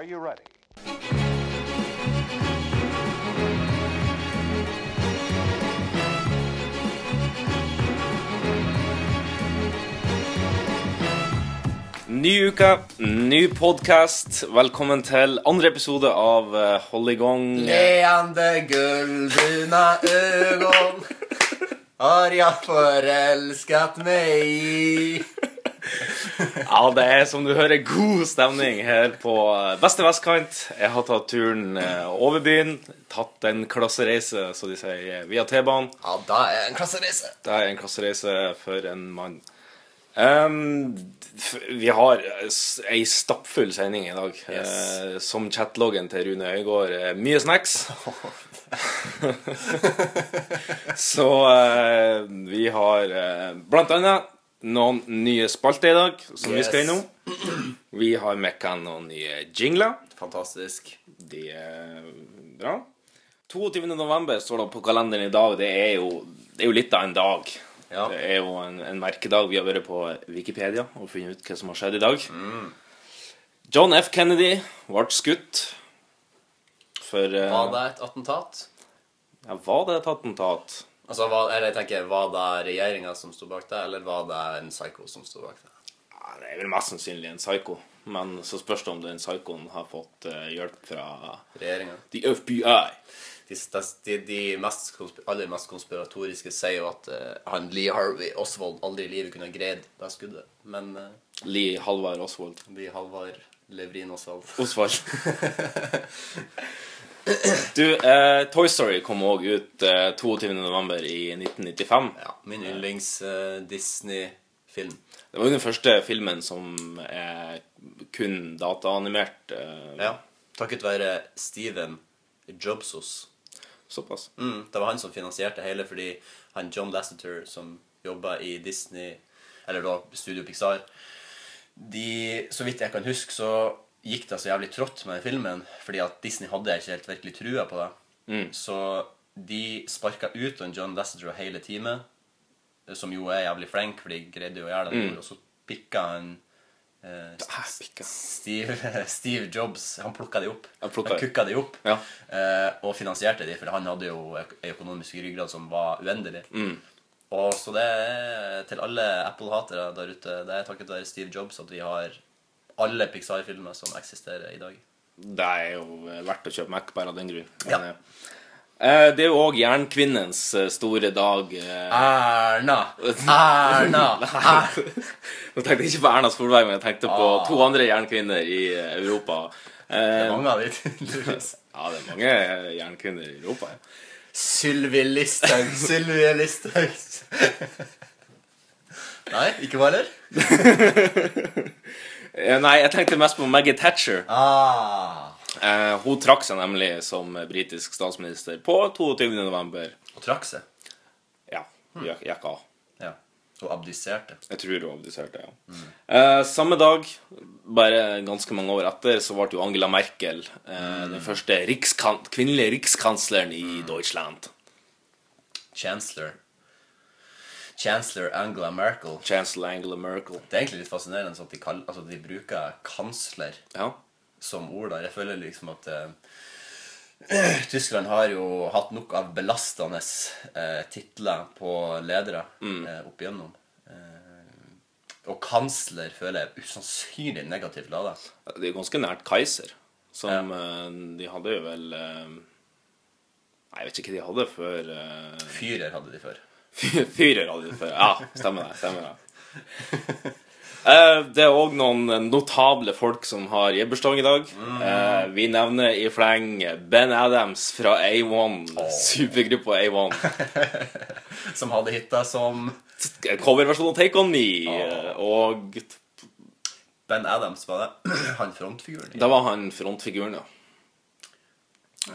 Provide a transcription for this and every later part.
Are you ready? Ny uke, ny podkast. Velkommen til andre episode av eh, Hold i gang. Leende gullbruna øgon har jeg forelsket meg i. Ja, det er som du hører god stemning her på eh, beste vestkant. Jeg har tatt turen eh, over byen. Tatt en klassereise, så de sier, via T-banen. Ja, da er en klassereise. Det er en klassereise for en mann. Um, vi har eh, ei stappfull sending i dag. Yes. Uh, som chatloggen til Rune Øygård. Uh, mye snacks. Så uh, vi har uh, blant annet noen nye spalter i dag som vi Yes. skal innom. Vi har mekka noen nye jingler. Fantastisk. De er bra. 22. november står det på kalenderen i dag. Det er jo, det er jo litt av en dag. Ja. Det er jo en, en merkedag. Vi har vært på Wikipedia og funnet ut hva som har skjedd i dag. John F. Kennedy ble skutt for uh, Var det et attentat? ja, Var det et attentat? Altså, var, eller jeg tenker, var det regjeringa som sto bak det, eller var det en psyko som sto bak det? Ja, det er vel mest sannsynlig en psyko. Men så spørs det om den psykoen har fått eh, hjelp fra Regjeringa. the FBI. De, de, de mest, aller mest konspiratoriske sier jo at uh, han Lee Harvey Oswald aldri i livet kunne ha greid det skuddet. Men uh, Lee Halvard Oswald. Lee Halvard Levrin Oswald. Osvald. Du, eh, Toy Story kom òg ut eh, 22.11. i 1995. Ja, min yndlings eh. Det var jo den første filmen som er kun dataanimert. Eh, Ja. Takket være Steven Jobsos. Såpass. Mm, det var han som finansierte hele, fordi han John Lasseter, som jobba i Disney, eller da Studio Pixar de, Så vidt jeg kan huske, så gikk det så jævlig trått med den filmen, fordi at Disney hadde ikke helt virkelig trua på det. Så de sparka ut en John Lasseter hele teamet, som jo er jævlig flink, for de greide jo å gjøre det, Mm. og så pikka han eh. Steve, Steve Jobs Han plukka de opp. Han han kukka de opp. Ja. Eh, og finansierte de, for han hadde jo en økonomisk ryggrad som var uendelig. Mm. Og så det er til alle Apple-hatere der ute Det er takket være Steve Jobs at vi har alle Pixar-filmer som eksisterer i dag. Det er jo eh, verdt å kjøpe Mac bare av den grunn. Ja. Eh, det er jo òg jernkvinnens eh, store dag. eh. Erna! Erna! Er- Nå tenkte jeg ikke på Erna Solberg, men jeg tenkte på Ah. to andre jernkvinner i eh, Europa. Det Eh, er mange av de, tydeligvis. ja, det er mange eh, jernkvinner i Europa. Ja. Sylvi Listhaug, Sylvi Listhaug. Nei, ikke hva heller? Eh, Nei, jeg tenkte mest på Maggie Thatcher. Ah. Eh, hun trakk seg nemlig som britisk statsminister på 22. november. Og trakk seg. Ja, Hmm. gikk gikk av. Ja. Hun abdiserte. Jeg tror hun abdiserte, ja. Eh, samme dag, bare ganske mange år etter, så ble jo Angela Merkel eh, den første rikskan kvinnelige rikskansleren i Deutschland. Chancellor. Chancellor Angela Merkel. Chancellor Angela Merkel. Det er egentlig litt fascinerende at de, kall, altså de bruker kansler Ja. som ord. der. Jeg føler liksom at eh, Tyskland har jo hatt nok av belastende eh, titler på ledere eh, opp igjennom. Eh, og kansler føler jeg er usannsynlig negativt lada. Det er ganske nært Kaiser, som eh, de hadde jo vel eh, Nei, jeg vet ikke hva de hadde før Fyrer hadde de før. Hadde. Ja, stemmer det. stemmer det. Eh, Det er òg noen notable folk som har bursdag i dag. Mm. Vi nevner i fleng Ben Adams fra A1, supergruppa A1. Som hadde hita som Coverversjon av Take On Me. Oh. Og Ben Adams, var det? Han frontfiguren. i- da var han frontfiguren, ja.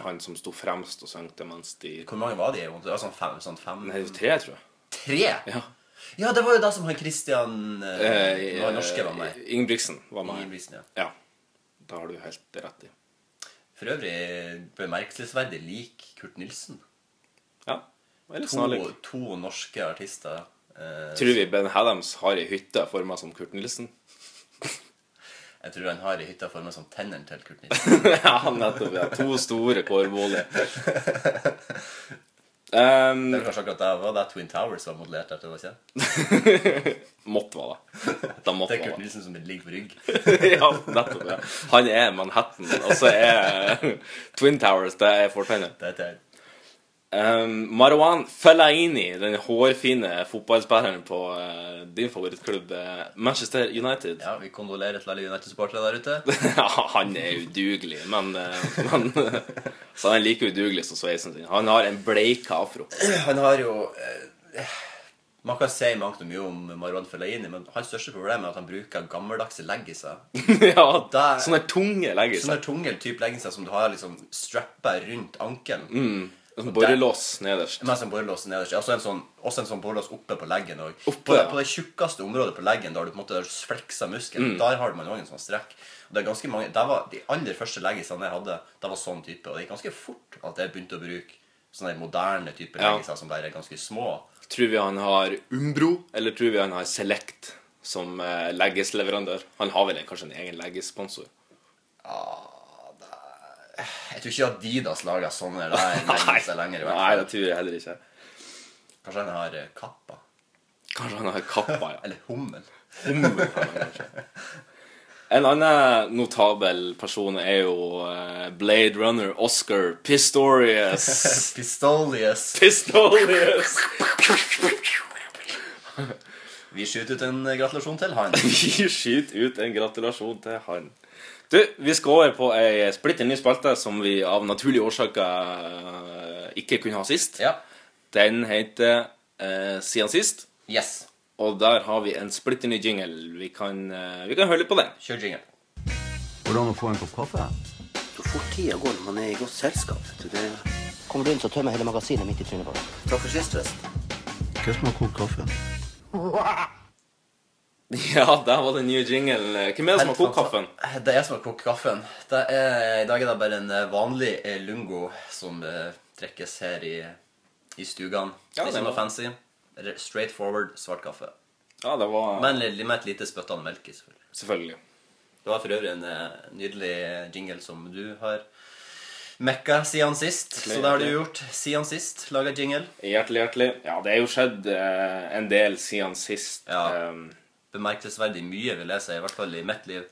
Han som sto fremst og sang det mens de Hvor mange var de? Det var sånn fem? Sånn fem? Nei, tre, tror jeg. Tre? Ja. Ja, det var jo da som han Christian eh, Eh, var norske var med. Ingebrigtsen var med. Ingebrigtsen, ja. Ja. Da har du helt rett i. For øvrig bemerkelsesverdig lik Kurt Nilsen. Ja. Veldig snarlig. to norske artister. Eh, Tror vi Ben Adams har ei hytte forma som Kurt Nilsen? Jeg tror han har i hytta forma som tennene til Kurt Nilsen. ja, nettopp. Ja. To store kårboliger. Um, Det er kanskje akkurat der var det Twin Towers var modellert etter, var ikke det? måtte være det. Da måtte Det er Kurt. Nilsen som ligger på rygg. ja, nettopp. Ja. Han er Manhattan, og så er Twin Towers det er fortegnet. Det heter Um, Marwan Fellaini, den hårfine fotballspilleren på uh, din favorittklubb eh, Manchester United. Ja, vi kondolerer til alle United-supportere der ute. Ja, han er udugelig, men, uh, men Så han er like udugelig som sveisen sin. Han har en bleik afro. Han har jo Man kan si mangt og mye om Marwan Fellaini, men hans største problem er at han bruker gammeldagse leggiser. ja, Der- Sånne tunge leggiser. Sånne tunge type leggiser som du har liksom strappa rundt ankelen. Mm. Sånn borrelås nederst. Med en borrelås nederst. Også en sånn, også en sånn borrelås oppe på leggen. Oppe, på, ja. på det tjukkeste området på leggen, der du på en måte fleksa muskelen, Mm. der har man òg en sånn strekk. Og det er ganske mange, det var De aller første leggisene jeg hadde, det var sånn type. Og det gikk ganske fort at jeg begynte å bruke sånne moderne typer Ja. leggiser som bare er ganske små. Tror vi han har Umbro, eller tror vi han har Select som eh, leggesleverandør? Han har vel kanskje en egen leggesponsor? Jeg tror ikke Adidas lager sånne leggiser lenger. Nei, det tror jeg heller ikke. Kanskje han har eh, kappa. Kanskje han har kappa, ja. Eller hummel. Hummel kanskje. En annen notabel person er jo eh, Blade Runner Oscar Pistorius. Pistolius. Pistolius. Vi skyter ut en gratulasjon til han. Vi skyter ut en gratulasjon til han. Du, vi skal over på ei splitter ny spalte som vi av naturlige årsaker eh, ikke kunne ha sist. Ja. Den heter eh, Siden sist. Yes. Og der har vi en splitter ny jingle. Vi kan, eh, vi kan høre litt på den. Kjør jingle. Hvordan å få en kopp kaffe? Så fort tida går når man er i godt selskap. vet du. Det... Kommer du inn, så tømmer jeg hele magasinet midt i trynet på deg. Takk for sist, forresten. Hva som har kokt kaffe? Ja, der var den nye jinglen. Hvem er det som har kokt kaffen? Det er jeg som har kokt kaffen. Det er, I dag er det bare en eh, vanlig eh, lungo som eh, trekkes her i, i stugene. Ja, det det ikke noe fancy. Straight forward svart kaffe. Ja, det var Men med et lite spyttende melk i, selvfølgelig. Selvfølgelig. Det var for øvrig en nydelig jingle som du har mekka siden sist. Så det har du gjort siden sist. Laga jingle. Hjertelig, hjertelig. Ja, det er jo skjedd en del siden sist. Ja. Um, Bemerkelsesverdig mye, vil jeg si. I hvert fall i mitt liv.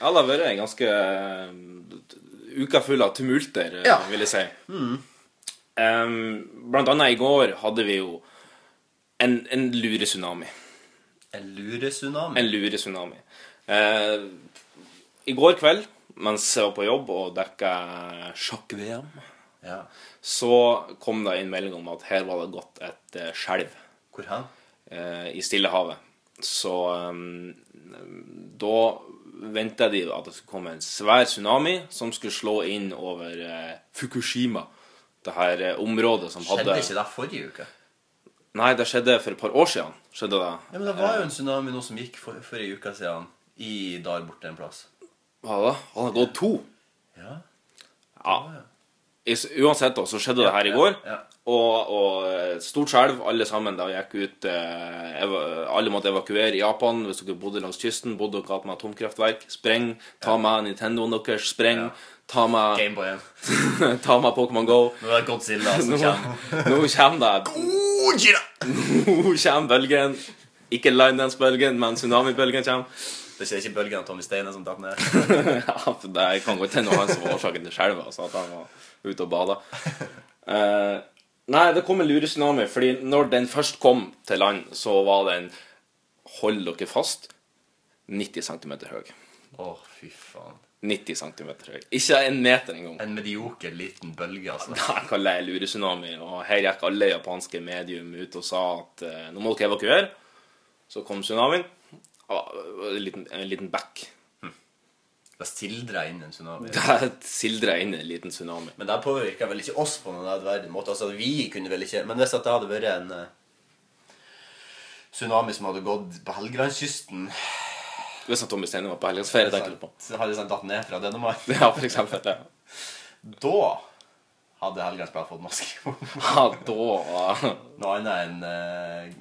ja, det har vært en ganske uh, uka full av tumulter, eh, Ja. vil jeg si. Um, blant annet i går hadde vi jo en, en luretsunami. En luretsunami. En luretsunami. Uh, I går kveld, mens jeg var på jobb og dekka sjakk-VM, Ja. så kom det inn melding om at her var det gått et skjelv. Hvor hen? Uh, i Stillehavet. Så um, da venta de at det skulle komme en svær tsunami som skulle slå inn over uh, Fukushima. Det her uh, området som Skjedde hadde ikke det forrige uke? Nei, det skjedde for et par år siden. Skjedde det. Ja, men Det var jo en tsunami nå som gikk for, for en uke siden i der borte en plass. Hva da? Han har gått to. Ja. Ja. I, uansett, da, så skjedde det her i går. Ja. Og, og eh, stort skjelv. Alle sammen da gikk ut eh, Alle måtte evakuere i Japan hvis dere bodde langs kysten. Bodde dere med atomkraftverk. Spreng. Ta med Nintendoen deres. Spreng. Ta med, Gameboyen. ta med Pokémon Go. Nå er det Godzilla som Nå, kommer. nå kommer det! Nå kommer bølgen. Ikke Linedance-bølgen, men tsunamibølgen kommer. Det er ikke bølgen av Tommy Steine som datt ned. Ja, det kan godt hende han som var årsaken til skjelvet. Altså, at han var ute og bada. Eh, nei, det kom en luretsunami, fordi når den først kom til land, så var den Hold dere fast 90 cm høy. Å, fy faen. 90 cm høy. Ikke en meter engang. En medioker liten bølge, altså. Det kaller jeg luretsunami, og her gikk alle japanske medium ut og sa at eh, nå må dere evakuere. Så kom tsunamien. En liten, en liten bekk. Det sildra inn en tsunami. Det sildra inn en liten tsunami. Men det påvirka vel ikke oss på noen nedverdig måte. Altså, vi kunne vel ikke Men hvis at det hadde vært en eh, tsunami som hadde gått på Helgelandskysten Hvis Tommy Steine var på helgelandsferie, tenker du på. Så hadde han datt ned fra Dønnemark. Ja, for eksempel. Ja, Da hadde Helgelandsbladet fått maske. ja da Noe annet enn eh,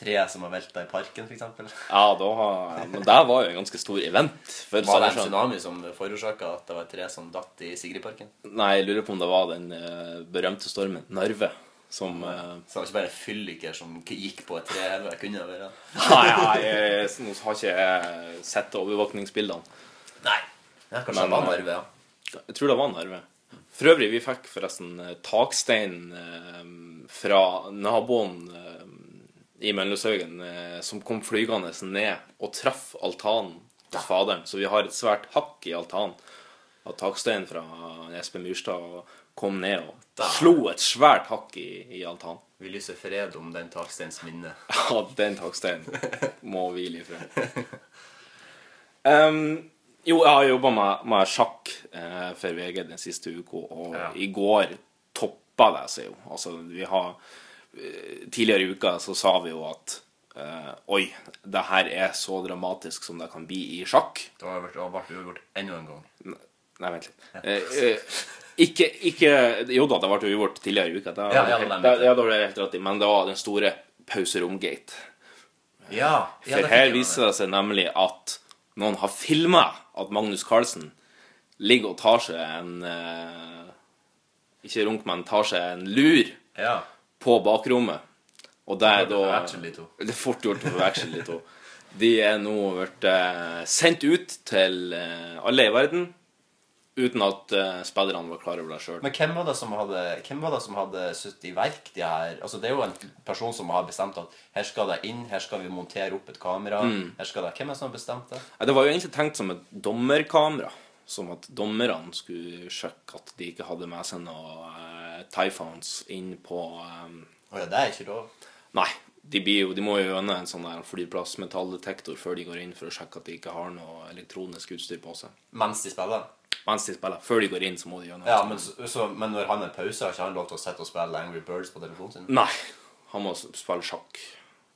tre som har velta i parken, f.eks. Ja, da har, men det var jo en ganske stor event. Var det en tsunami som forårsaka at det var tre som datt i Sigridparken? Nei, jeg lurer på om det var den eh, berømte stormen Narve som eh, Så det var ikke bare fylliker som gikk på et tre heller? Kunne det være. Nei, jeg, har ikke sett overvåkningsbildene. Nei. Ja, kanskje Men, det var eh, Narve, ja. Jeg tror det var Narve. For øvrig, vi fikk forresten eh, takstein eh, fra naboen eh, i Mønløshaugen eh, som kom flygende ned og traff altanen til faderen. Så vi har et svært hakk i altanen av taksteinen fra Espen Myrstad. og kom ned og Da. slo et svært hakk i, i altanen. Vi lyser fred om den taksteins minne. Ja, den taksteinen må hvile i fred. Um, jo, jeg har jobba med, med sjakk eh, for VG den siste uka, og Ja. i går toppa det seg jo. Altså, vi har Tidligere i uka så sa vi jo at eh, Oi, det her er så dramatisk som det kan bli i sjakk. Da har det vært- da uavgjort enda en gang. Nei, vent litt. Eh, eh, ikke, ikke Jo da, det ble uavgjort tidligere i uka. Det, Ja, ja, det, det det, ja, det var det helt rett i. Men det var den store pauseromgate. Ja, For her viser det seg nemlig at noen har filma at Magnus Carlsen ligger og tar seg en eh, Ikke runk, men tar seg en lur Ja. På bakrommet. Og det er da. Det er fort gjort å forveksle de to. De er nå blitt eh, sendt ut til eh, alle i verden uten at eh, spillerne var klar over det sjøl. Men hvem var det som hadde Hvem var det som hadde satt i verk de her Altså Det er jo en person som har bestemt at her skal det inn, her skal vi montere opp et kamera. Mm. Her skal det Hvem er det som har bestemt det? Det var jo egentlig tenkt som et dommerkamera. Som at dommerne skulle sjekke at de ikke hadde med seg noe Typhones inn på um, oh, ja, det er ikke lov. Nei. De, blir jo, de må jo gjennom en sånn der flyplassmetalldetektor før de går inn for å sjekke at de ikke har noe elektronisk utstyr på seg. Mens de spiller? Mens de spiller. Før de går inn, så må de gjennom Ja, men, sånn- så, men når han er pause, har ikke han lov til å sitte og spille Angry Birds på telefonen sin? Nei. Han må spille sjakk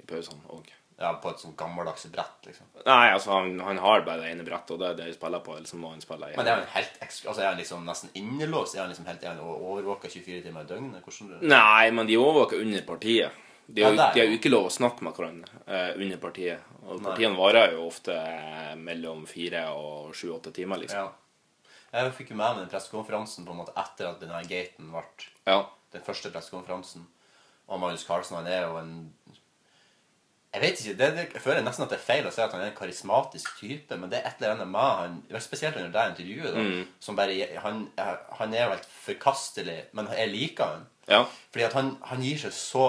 i pausene òg. Ja, På et sånn gammeldags brett, liksom. Nei, altså, han, han har bare det ene brettet, og det er det de spiller på. Liksom, må han spille i Men er han helt altså er han liksom nesten innelåst? Er han liksom helt er han overvåka 24 timer i døgnet? Hvordan Nei, men de overvåker under partiet. De har, Ja, jo- ikke lov å snakke med hverandre eh, under partiet. Og partiene varer jo ofte eh, mellom fire og sju-åtte timer, liksom. Ja. Jeg fikk jo med meg den pressekonferansen på en måte etter at denne gaten ble Ja. den første pressekonferansen. Og Magnus Carlsen, han er jo en Jeg vet ikke, det, jeg føler nesten at det er feil å si at han er en karismatisk type, men det er et eller annet med han, spesielt under det intervjuet, da, som bare Han, han er jo helt forkastelig, men jeg liker han. Ja. Fordi at han, han gir seg så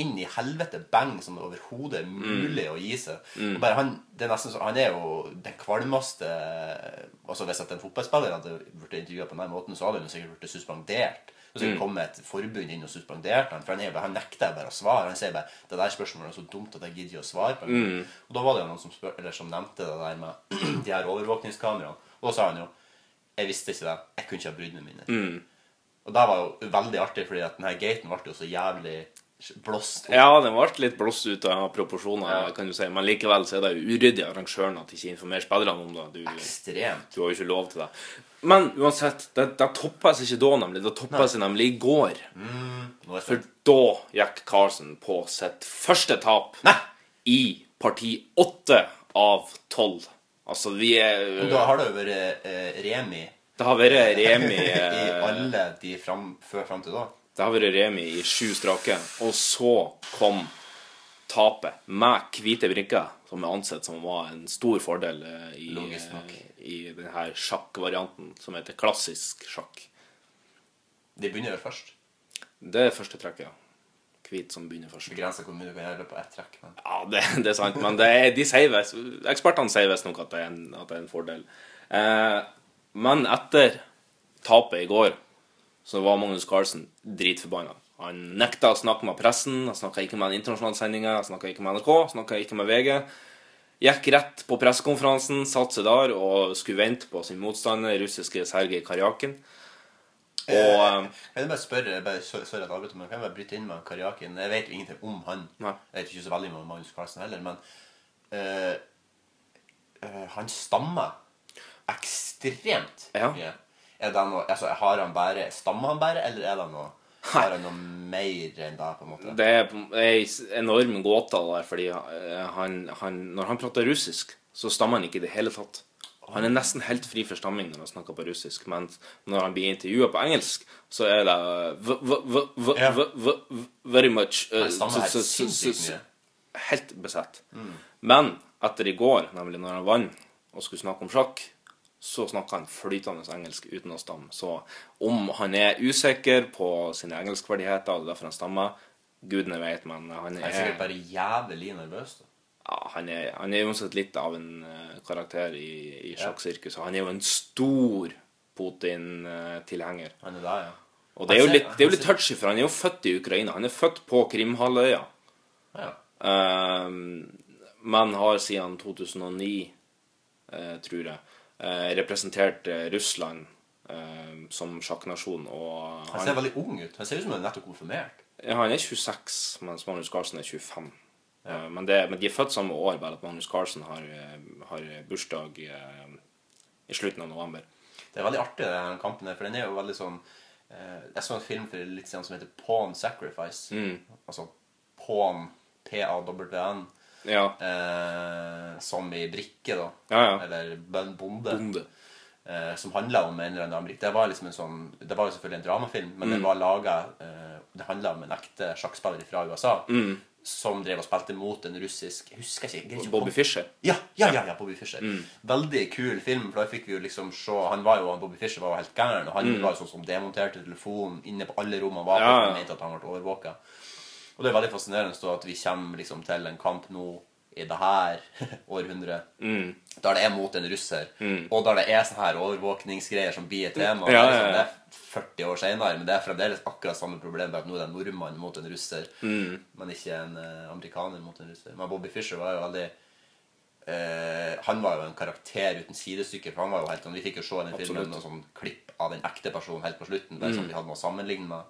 inn i helvete bang som det overhodet er mulig å gi seg. Og bare han, det er nesten så, han er jo den kvalmeste altså Hvis at en fotballspiller hadde blitt intervjua på den måten, så hadde han sikkert blitt suspendert. Så kom kommet et forbund inn og suspenderte han, for han, han nekter bare å svare. Han sier bare 'Det der spørsmålet er så dumt at jeg gidder ikke å svare på det'. Og da var det jo noen som, spør, eller som nevnte det der med de her overvåkningskameraene. Og da sa han jo 'Jeg visste ikke det. Jeg kunne ikke ha bruddene mine'. Og det var jo veldig artig, fordi at denne gaten ble jo så jævlig blåst opp. Ja, den ble litt blåst ut av proporsjoner, Ja. kan du si. Men likevel så er det jo uryddig av arrangøren at de ikke informerer spillerne om det. Du, Ekstremt. du har jo ikke lov til det. Men uansett, det, det toppa seg ikke da, nemlig. Det toppa seg nemlig i går. Er For da gikk Carlsen på sitt første tap Nei! i parti åtte av tolv. Altså, vi er Da har det jo vært eh, Remi Det har vært Remi i eh, alle de fram, før fram til da. Det har vært Remi i sju strake, og så kom tapet med hvite brikker, som er ansett som var en stor fordel eh, i, eh, i denne sjakkvarianten som heter klassisk sjakk. De begynner vel først. Det er første trekket, ja. Hvit som begynner først. Begrensa hvor mye du kan gjøre på ett trekk. Men Ja, det, det er sant, men det er, de sier ekspertene sier visstnok at, at det er en fordel. Eh, men etter tapet i går, så var Magnus Carlsen dritforbanna. Han nekta å snakke med pressen, han snakka ikke med den internasjonale sendinga, snakka ikke med NRK, snakka ikke med VG. Gikk rett på pressekonferansen, satte seg der og skulle vente på sin motstander, russiske Sergej Karjakin. Og eh, jeg bare spørre, bare, sorry at jeg avbryter, men kan jeg bare bryte inn med Karjakin? Jeg vet jo ingenting om han. Nei. Jeg vet ikke så veldig om Magnus Carlsen heller, men eh, eh, han stammer ekstremt Ja. Er det noe, altså, har han bare, Stammer han bare, eller er det noe Har han noe mer enn det, på en måte? Det er ei s- enorm gåte der, fordi eh, han, han, når han prater russisk, så stammer han ikke i det hele tatt. Han er nesten helt fri for stamming når han snakker på russisk, men når han blir intervjua på engelsk, så er det v, v, v, v, very much så- helt. Helt besatt. Men etter i går, nemlig når han vant og skulle snakke om sjakk, så snakker han flytende engelsk uten å stamme. Så om han er usikker på sine engelskferdigheter, og det er derfor han stammer, gudene vet, men han Han er sikkert er, bare jævlig nervøs. da. ja, han er, han er uansett litt av en eh, karakter i, i sjakksirkuset. Han er jo en stor Putin-tilhenger. Han er der, ja. Og det er jo litt, det er jo litt touchy, for han er jo født i Ukraina. Han er født på Krimhalvøya. Ja. Um, men har siden 2009, uh, tror jeg, eh, representert eh, Russland eh, som sjakknasjon. Og Han ser veldig ung ut. Han ser ut som han er nettopp konfirmert. ja, han er 26, mens Magnus Carlsen er 25. Ja. men, det, men de er født samme år, bare at Magnus Carlsen har, har bursdag i, i slutten av november. Det er veldig artig, den kampen her, for den er jo veldig sånn Jeg så en film for litt siden som heter Pawn Sacrifice. Altså Pawn, P-A-W-N, Ja. eh, som i brikke, da. Ja, ja. Eller bonde. Bonde. Eh, som handla om en eller annen amerik- Det var liksom en sånn Det var jo selvfølgelig en dramafilm, men Mm. det var laga eh, Det handla om en ekte sjakkspiller fra USA Mm. som drev og spilte mot en russisk husker jeg ikke, ikke Bobby Fischer. ja, ja, ja, ja, Bobby Fischer. Mm. Veldig kul film, for da fikk vi jo liksom se Han var jo, Bobby Fischer var jo helt gæren, og han var jo sånn som demonterte telefonen inne på alle rommene han var på, Mm. Ja, ja. han mente at han ble overvåka. Og det er veldig fascinerende så at vi kommer liksom til en kamp nå i det her århundret, Mm. der det er mot en russer, og der det er sånne her overvåkningsgreier som blir et tema. Ja, er ja, liksom, ja. det er 40 år senere, men det er fremdeles akkurat samme problem, bare at nå er det en nordmann mot en russer, Mm. men ikke en eh, amerikaner mot en russer. Men Bobby Fischer var jo veldig eh, Han var jo en karakter uten sidestykke. For han var jo helt sånn, Vi fikk jo se den filmen noen sånn klipp av den ekte personen helt på slutten. Der Mm. som vi hadde noe å sammenligne med.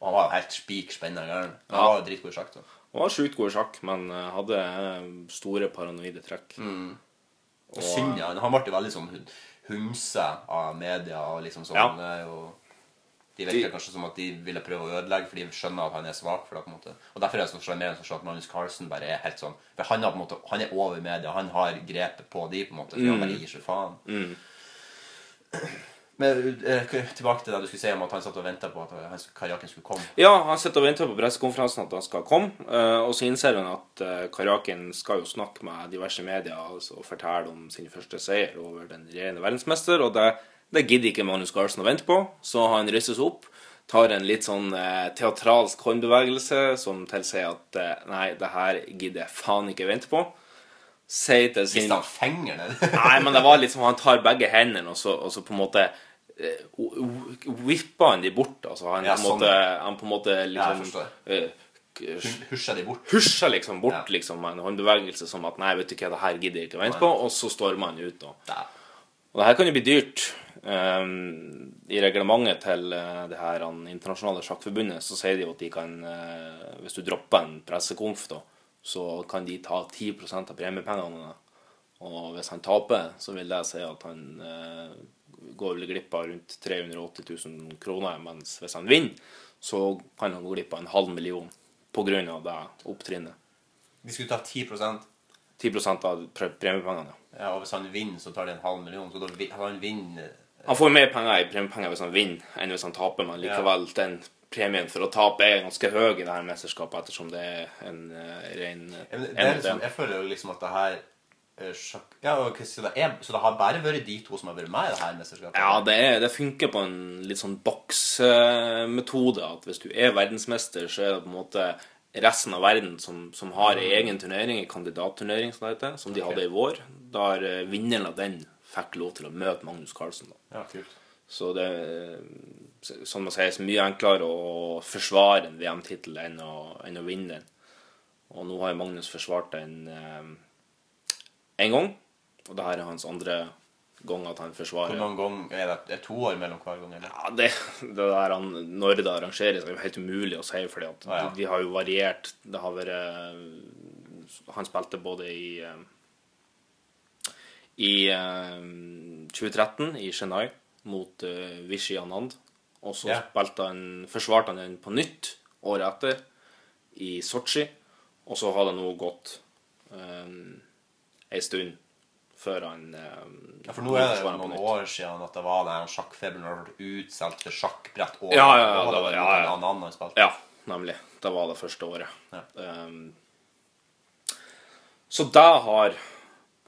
Og han var jo helt spik spennende gæren. Han Ja. var jo dritgod i sjakk. Han var sjukt god i sjakk, men eh, hadde eh, store paranoide trekk. Mm. Og synd, ja. Han ble jo veldig sånn hun- hunsa av media. og liksom sånn, Ja. det er jo... De virker kanskje som at de ville prøve å ødelegge, for de skjønner at han er svak. for det på en måte. Og Derfor er det så sjarmerende se at Magnus Carlsen bare er helt sånn For han, har på en måte, han er over media. Han har grepet på de, på en måte. For han bare gir seg faen. Men eh, tilbake til det du skulle si om at han satt og venta på at Karjakin skulle komme. Ja, han sitter og venter på pressekonferansen at han skal komme, eh, og så innser han at uh, Karjakin skal jo snakke med diverse medier altså, og fortelle om sin første seier over den regjerende verdensmester, og det, det gidder ikke Magnus Carlsen å vente på, så han reiser seg opp, tar en litt sånn eh, teatralsk håndbevegelse som tilsier at eh, nei, det her gidder jeg faen ikke vente på. Sier til sin Hvis han fingeren? det? Nei, men det var liksom Han tar begge hendene, og så, og så på en måte eh, Vipper han de bort. Altså han, Ja, på måte, han på en måte liksom forstår. eh, Husja de bort? Husja liksom bort Ja. liksom med en håndbevegelse som at Nei, vet du hva, det her gidder jeg ikke å vente på. Og så stormer han ut. Da. Ja. og det her kan jo bli dyrt. Um, I reglementet til eh, det her internasjonale sjakkforbundet så sier de at de kan eh, Hvis du dropper en pressekonf, da, så kan de ta 10% av premiepengene. Og hvis han taper, så vil det si at han eh, går vel glipp av rundt 380 000 kroner. Mens hvis han vinner, så kan han gå glipp av en halv million pga. det opptrinnet. De skulle ta 10 10 av premiepengene. ja. ja, og hvis han vinner, så tar de en halv million. Så da han vinner Han får mer penger i premiepenger hvis han vinner, enn hvis han taper, men likevel, den premien for å tape er ganske høy i det her mesterskapet, ettersom det er en uh, ren liksom, jeg føler jo liksom at det her eh, sjakk... Ja, så, det er, så det har bare vært de to som har vært med i det her mesterskapet? Ja, det, er, det funker på en litt sånn boksmetode. At hvis du er verdensmester, så er det på en måte resten av verden som, som har en egen turnering, en kandidatturnering, som det heter, som de okay. hadde i vår. Da eh, vinneren av den fikk lov til å møte Magnus Carlsen. Da. Ja, kult. Så det er, som man sier, så mye enklere å forsvare en VM-tittel enn, enn å vinne den. Og nå har Magnus forsvart den én gang, og det her er hans andre gang at han forsvarer. Hvor mange ganger er det, det er to år mellom hver gang? Eller? Ja, det, det der han, Når det arrangeres, er jo helt umulig å si, fordi at ah, ja. de har jo variert. Det har vært Han spilte både i eh, I eh, 2013 i Chennai mot eh, Vishy Anand. og så Ja. spilte han, forsvarte han den på nytt året etter, i Sotsji. Og så har det nå gått eh, ei stund før han eh, Ja, for nå er det på noen nytt. år siden at det var den sjakkfeberen når det ble utsolgt til sjakkbrett. Og, Ja, ja, ja, og det var- ja, ja. en annen han spilte. Ja, nemlig. Det var det første året. Ja. Um, så det har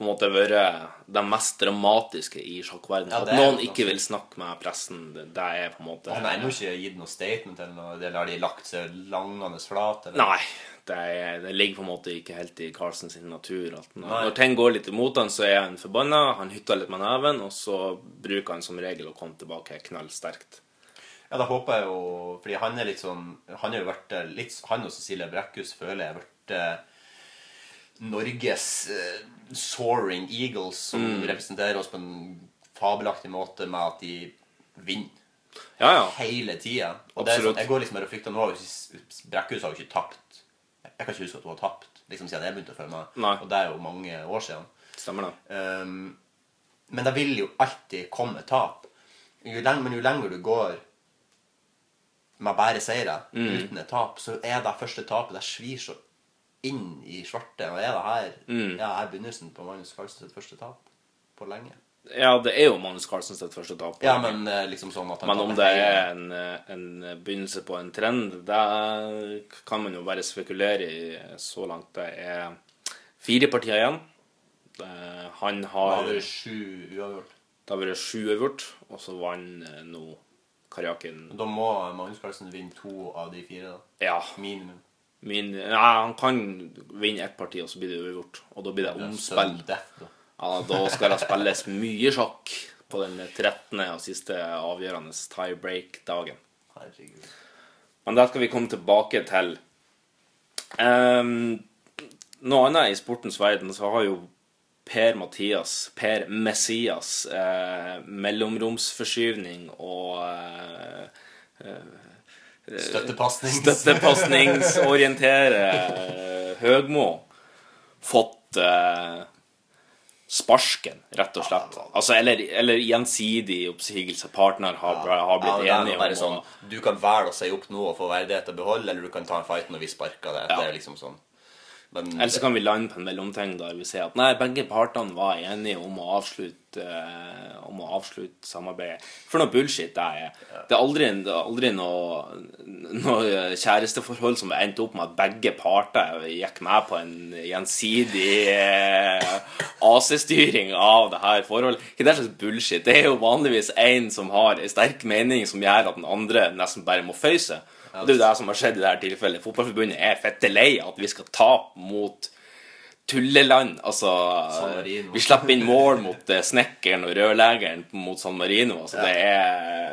på en måte vært det mest dramatiske i sjakkverdenen. Ja, At noen ikke vil snakke med pressen, det, er på en måte Han har ennå ikke gitt noe statement eller noe. Eller har de lagt seg langende flat? Eller? Nei. Det, er, det ligger på en måte ikke helt i Carlsen sin natur. At når, når ting går litt imot han, så er han forbanna, han hytter litt med neven, og så bruker han som regel å komme tilbake knallsterkt. Ja, da håper jeg jo Fordi han er litt sånn Han har jo vært litt Han og Cecilie Brekkhus føler jeg har vært Norges uh, soaring eagles, som Mm. representerer oss på en fabelaktig måte med at de vinner Ja, ja. hele tida. Og sånn, jeg går liksom her og frykter Nå ikke har jo ikke tapt. Jeg kan ikke huske at hun har tapt liksom siden jeg begynte å følge med. Nei. Og det er jo mange år siden. Stemmer det. Um, men det vil jo alltid komme tap. Jo lenge, men jo lenger du går med bare seire Mm. uten et tap, så er det første tapet Det svir så inn i svarte. Og er det her Mm. ja, er begynnelsen på Magnus Carlsen sitt første tap på lenge? Ja, det er jo Magnus Carlsen sitt første tap. Ja, men eh, liksom sånn at han Men om det er en, eh, en begynnelse på en trend, det kan man jo bare spekulere i så langt. Det er fire partier igjen. Han Han Da har har vært sju uavgjort. Det har vært sju uavgjort, og så vant eh, nå Karjakin Da må Magnus Carlsen vinne to av de fire. da. Ja. Minimum. Min, ja, han kan vinne ett parti, og så blir det uavgjort. Og da blir det omspill. Ja, da skal det spilles mye sjakk på den 13. og siste avgjørende tie-break-dagen. Men det skal vi komme tilbake til. Um, noe annet i sportens verden så har jo Per-Mathias, Per Messias, eh, mellomromsforskyvning og eh, Støttepasning. støttepasningsorientere Høgmo fått eh, sparken, rett og slett. Altså, eller, eller gjensidig oppsigelse. Partner har, har blitt Ja, enige om sånn, Du kan velge å si opp nå og få verdighet til behold, eller du kan ta en fight når vi sparker det. Ja. Det er liksom sånn. Men Eller så kan vi lande på en mellomting der vi sier at nei, begge partene var enige om å avslutte, uh, om å avslutte samarbeidet. For noe bullshit det er. Det er aldri, det er aldri noe, noe kjæresteforhold som endte opp med at begge parter gikk med på en gjensidig uh, AC-styring av det her forholdet. Hva er det slags bullshit? Det er jo vanligvis en som har en sterk mening som gjør at den andre nesten bare må føye seg. Og det er jo det som har skjedd i dette tilfellet. Fotballforbundet er fette lei at vi skal tape mot tulleland. Altså, vi slipper inn mål mot eh, snekkeren og rørleggeren mot San Marino. Altså, det er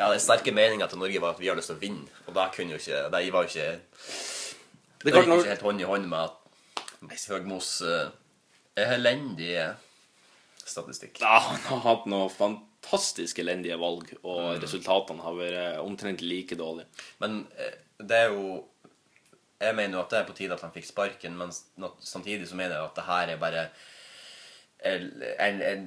ja, den sterke meninga til Norge var at vi har lyst til å vinne, og det kunne jo ikke Det var jo ikke Det er gikk ikke helt hånd i hånd med at Høgmos uh, elendige statistikk. ja, han har hatt noen fantastisk elendige valg, og resultatene har vært omtrent like dårlige. Men eh, det er jo Jeg mener jo at det er på tide at han fikk sparken, men samtidig så mener jeg at det her er bare en, en, en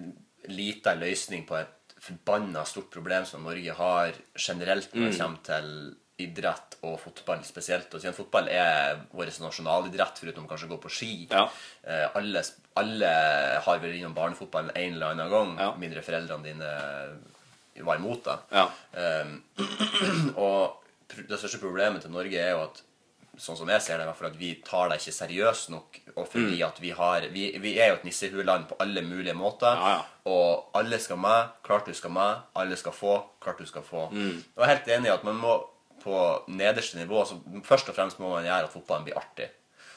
liten løsning på et forbanna stort problem som Norge har generelt når det kommer til idrett og fotball spesielt. Og siden fotball er vår nasjonalidrett, foruten kanskje å gå på ski. Ja. Eh, alle, alle har vært innom barnefotballen en eller annen gang. Ja. Mindre foreldrene dine var imot det. Ja. Um, og det største problemet til Norge er jo at sånn som jeg ser det, i hvert fall at vi tar det ikke seriøst nok. Og fordi Mm. at vi har Vi, vi er jo et nissehuland på alle mulige måter. Ja, ja. Og alle skal med. Klart du skal med. Alle skal få. Klart du skal få. Mm. Og jeg er helt enig i at man må på nederste nivå så Først og fremst må man gjøre at fotballen blir artig.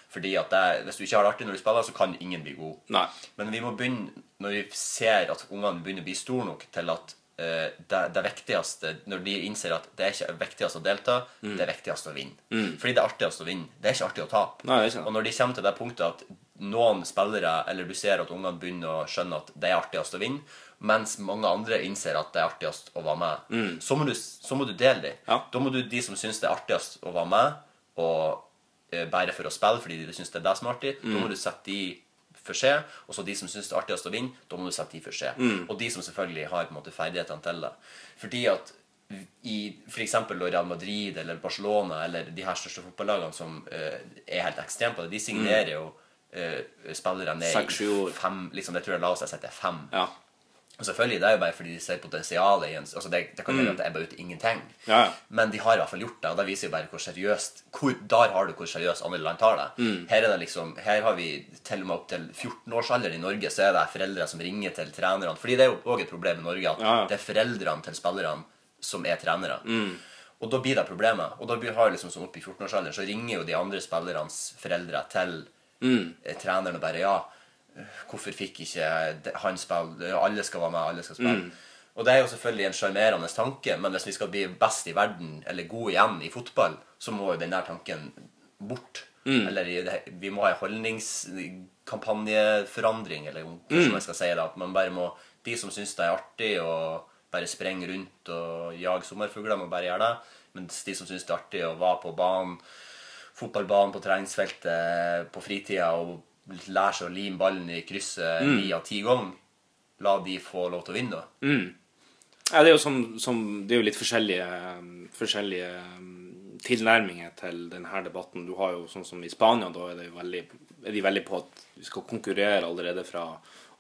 Fordi at det, Hvis du ikke har det artig når du spiller, så kan ingen bli god. Nei. Men vi må begynne, når vi ser at ungene begynner å bli store nok til at uh, det, det viktigste Når de innser at det er ikke viktigst å delta, Mm. det er viktigst å vinne. Fordi det er artigst å vinne. Det er ikke artig å tape. Nei. Og når de kommer til det punktet at noen spillere, eller du ser at ungene begynner å skjønne at det er artigst å vinne, mens mange andre innser at det er artigst å være med, så, må du, så må du dele dem. Mm. Ja. Da må du de som syns det er artigst å være med, og eh, bare for å spille fordi de syns det er det som er artig, Mm. da må du sette de for seg. Og så de som syns det er artigst å vinne, da må du sette de for seg. Mm. Og de som selvfølgelig har på en måte ferdighetene til det. Fordi at i f.eks. Real Madrid eller Barcelona eller de her største fotballagene som uh, er helt ekstreme på det, de signerer jo uh, spillere ned i fem liksom, Det tror jeg la seg sette fem. Ja. Og selvfølgelig, Det er jo bare fordi de ser potensialet i en altså det, det kan gjøre at det ebber ut ingenting. Ja, ja. Men de har i hvert fall gjort det, og det viser jo bare hvor seriøst hvor, Der har du hvor seriøst andre land tar det. Her er det liksom, her har vi til og med opp til 14-årsalder i Norge, så er det foreldre som ringer til trenerne. Fordi det er jo òg et problem i Norge at Ja, det er foreldrene til spillerne som er trenere. Og da blir det problemet. Og da har liksom sånn opp i 14-årsalderen så ringer jo de andre spillernes foreldre til mm. treneren og bare Ja, hvorfor fikk ikke han spille? Alle skal være med, alle skal spille. Og det er jo selvfølgelig en sjarmerende tanke, men hvis vi skal bli best i verden, eller gode igjen i fotball, så må jo den der tanken bort. Eller vi må ha en holdningskampanjeforandring, eller hvordan man skal si det. At man bare må De som syns det er artig å bare sprenge rundt og jage sommerfugler, må bare gjøre det. Mens de som syns det er artig å være på banen, fotballbanen på treningsfeltet på fritida og lære seg å lime ballen i krysset ni av ti ganger, la de få lov til å vinne. da. Ja, det er jo, som, som, det er jo litt forskjellige, forskjellige um, tilnærminger til denne debatten. Du har jo sånn som i Spania, da er, det veldig, er de veldig på at vi skal konkurrere allerede fra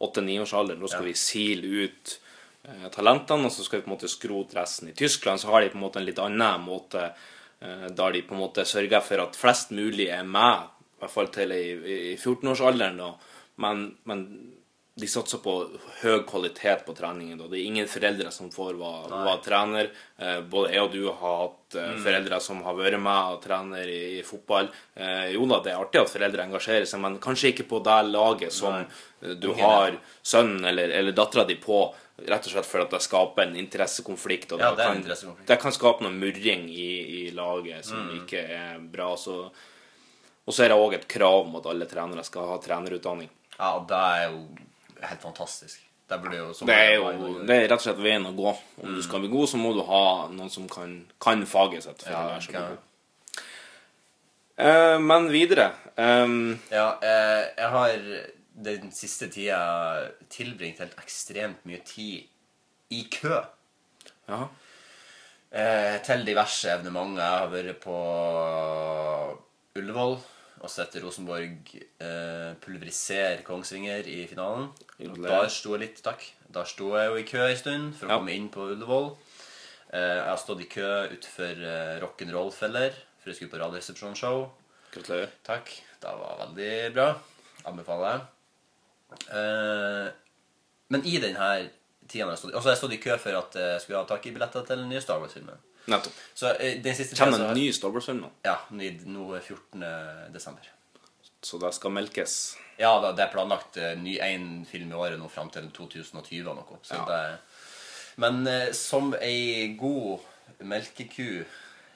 8-9-årsalderen. Da skal Ja. vi sile ut eh, talentene, og så skal vi på en måte skrote resten. I Tyskland så har de på en måte en litt annen måte, eh, der de på en måte sørger for at flest mulig er med, i hvert fall til i, i 14-årsalderen. da. Men, men de satser på høy kvalitet på treningen. Da. Det er ingen foreldre som får være, var trener. Eh, både jeg og du har hatt eh, foreldre som har vært med og trener i, i fotball. Eh, jo da, det er artig at foreldre engasjerer seg, men kanskje ikke på det laget som Nei. du Ingen har sønnen eller, eller dattera di på. Rett og slett for at det skaper en interessekonflikt. Og Ja, det det, kan, det kan skape noe murring i, i laget som ikke er bra. Så, og så er det òg et krav om at alle trenere skal ha trenerutdanning. Ja, det er jo helt fantastisk. Det jo Det er jo det er rett og slett veien å gå. Om du skal bli god, så må du ha noen som kan, kan faget sitt. For Ja, å lære seg. Eh, men videre um, Ja, eh, jeg har den siste tida tilbringt helt ekstremt mye tid i kø. ja. Eh, til diverse evenementer. Jeg har vært på Ullevål og sett Rosenborg eh, pulverisere Kongsvinger i finalen. Da Der sto jeg litt, takk. Der sto jeg jo i kø en stund for å Ja. komme inn på Ullevål. Eh, jeg har stått i kø utenfor eh, Rock'n'Roll-feller for jeg skulle på Radioresepsjonsshow. Gratulerer. Takk. Det var veldig bra. Anbefaler jeg. Eh, men i denne tida når jeg stått, altså jeg stått i kø for at jeg skulle ha tak i billetter til den nye Star Wars-filmen. Nettopp. Så eh, den siste Kommer en ny Star Wars-film nå, Ja, ny, nå er 14. desember. så det skal melkes. Ja, da, det er planlagt eh, ny én film i året nå fram til 2020 eller noe. Så Ja. det, men eh, som ei god melkeku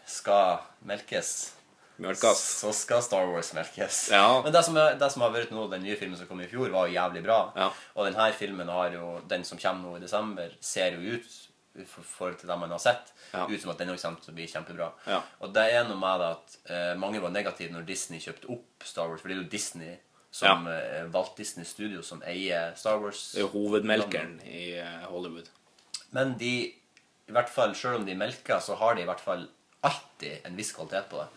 skal melkes, Melkes. så skal Star Wars melkes. Ja. Men det som, er, det som har vært nå, den nye filmen som kom i fjor, var jo jævlig bra. Ja. Og denne filmen har jo, den som kommer nå i desember, ser jo ut for forhold til det man har sett, Ja. ut som at den også kommer til å bli kjempebra. Ja. Og det er noe med det at eh, mange var negative når Disney kjøpte opp Star Wars, for det er jo Disney som eh, Walt Disney Studio som eier Star Wars. Det er hovedmelkeren i eh, Hollywood. Men de, i hvert fall, selv om de melker, så har de i hvert fall alltid en viss kvalitet på det.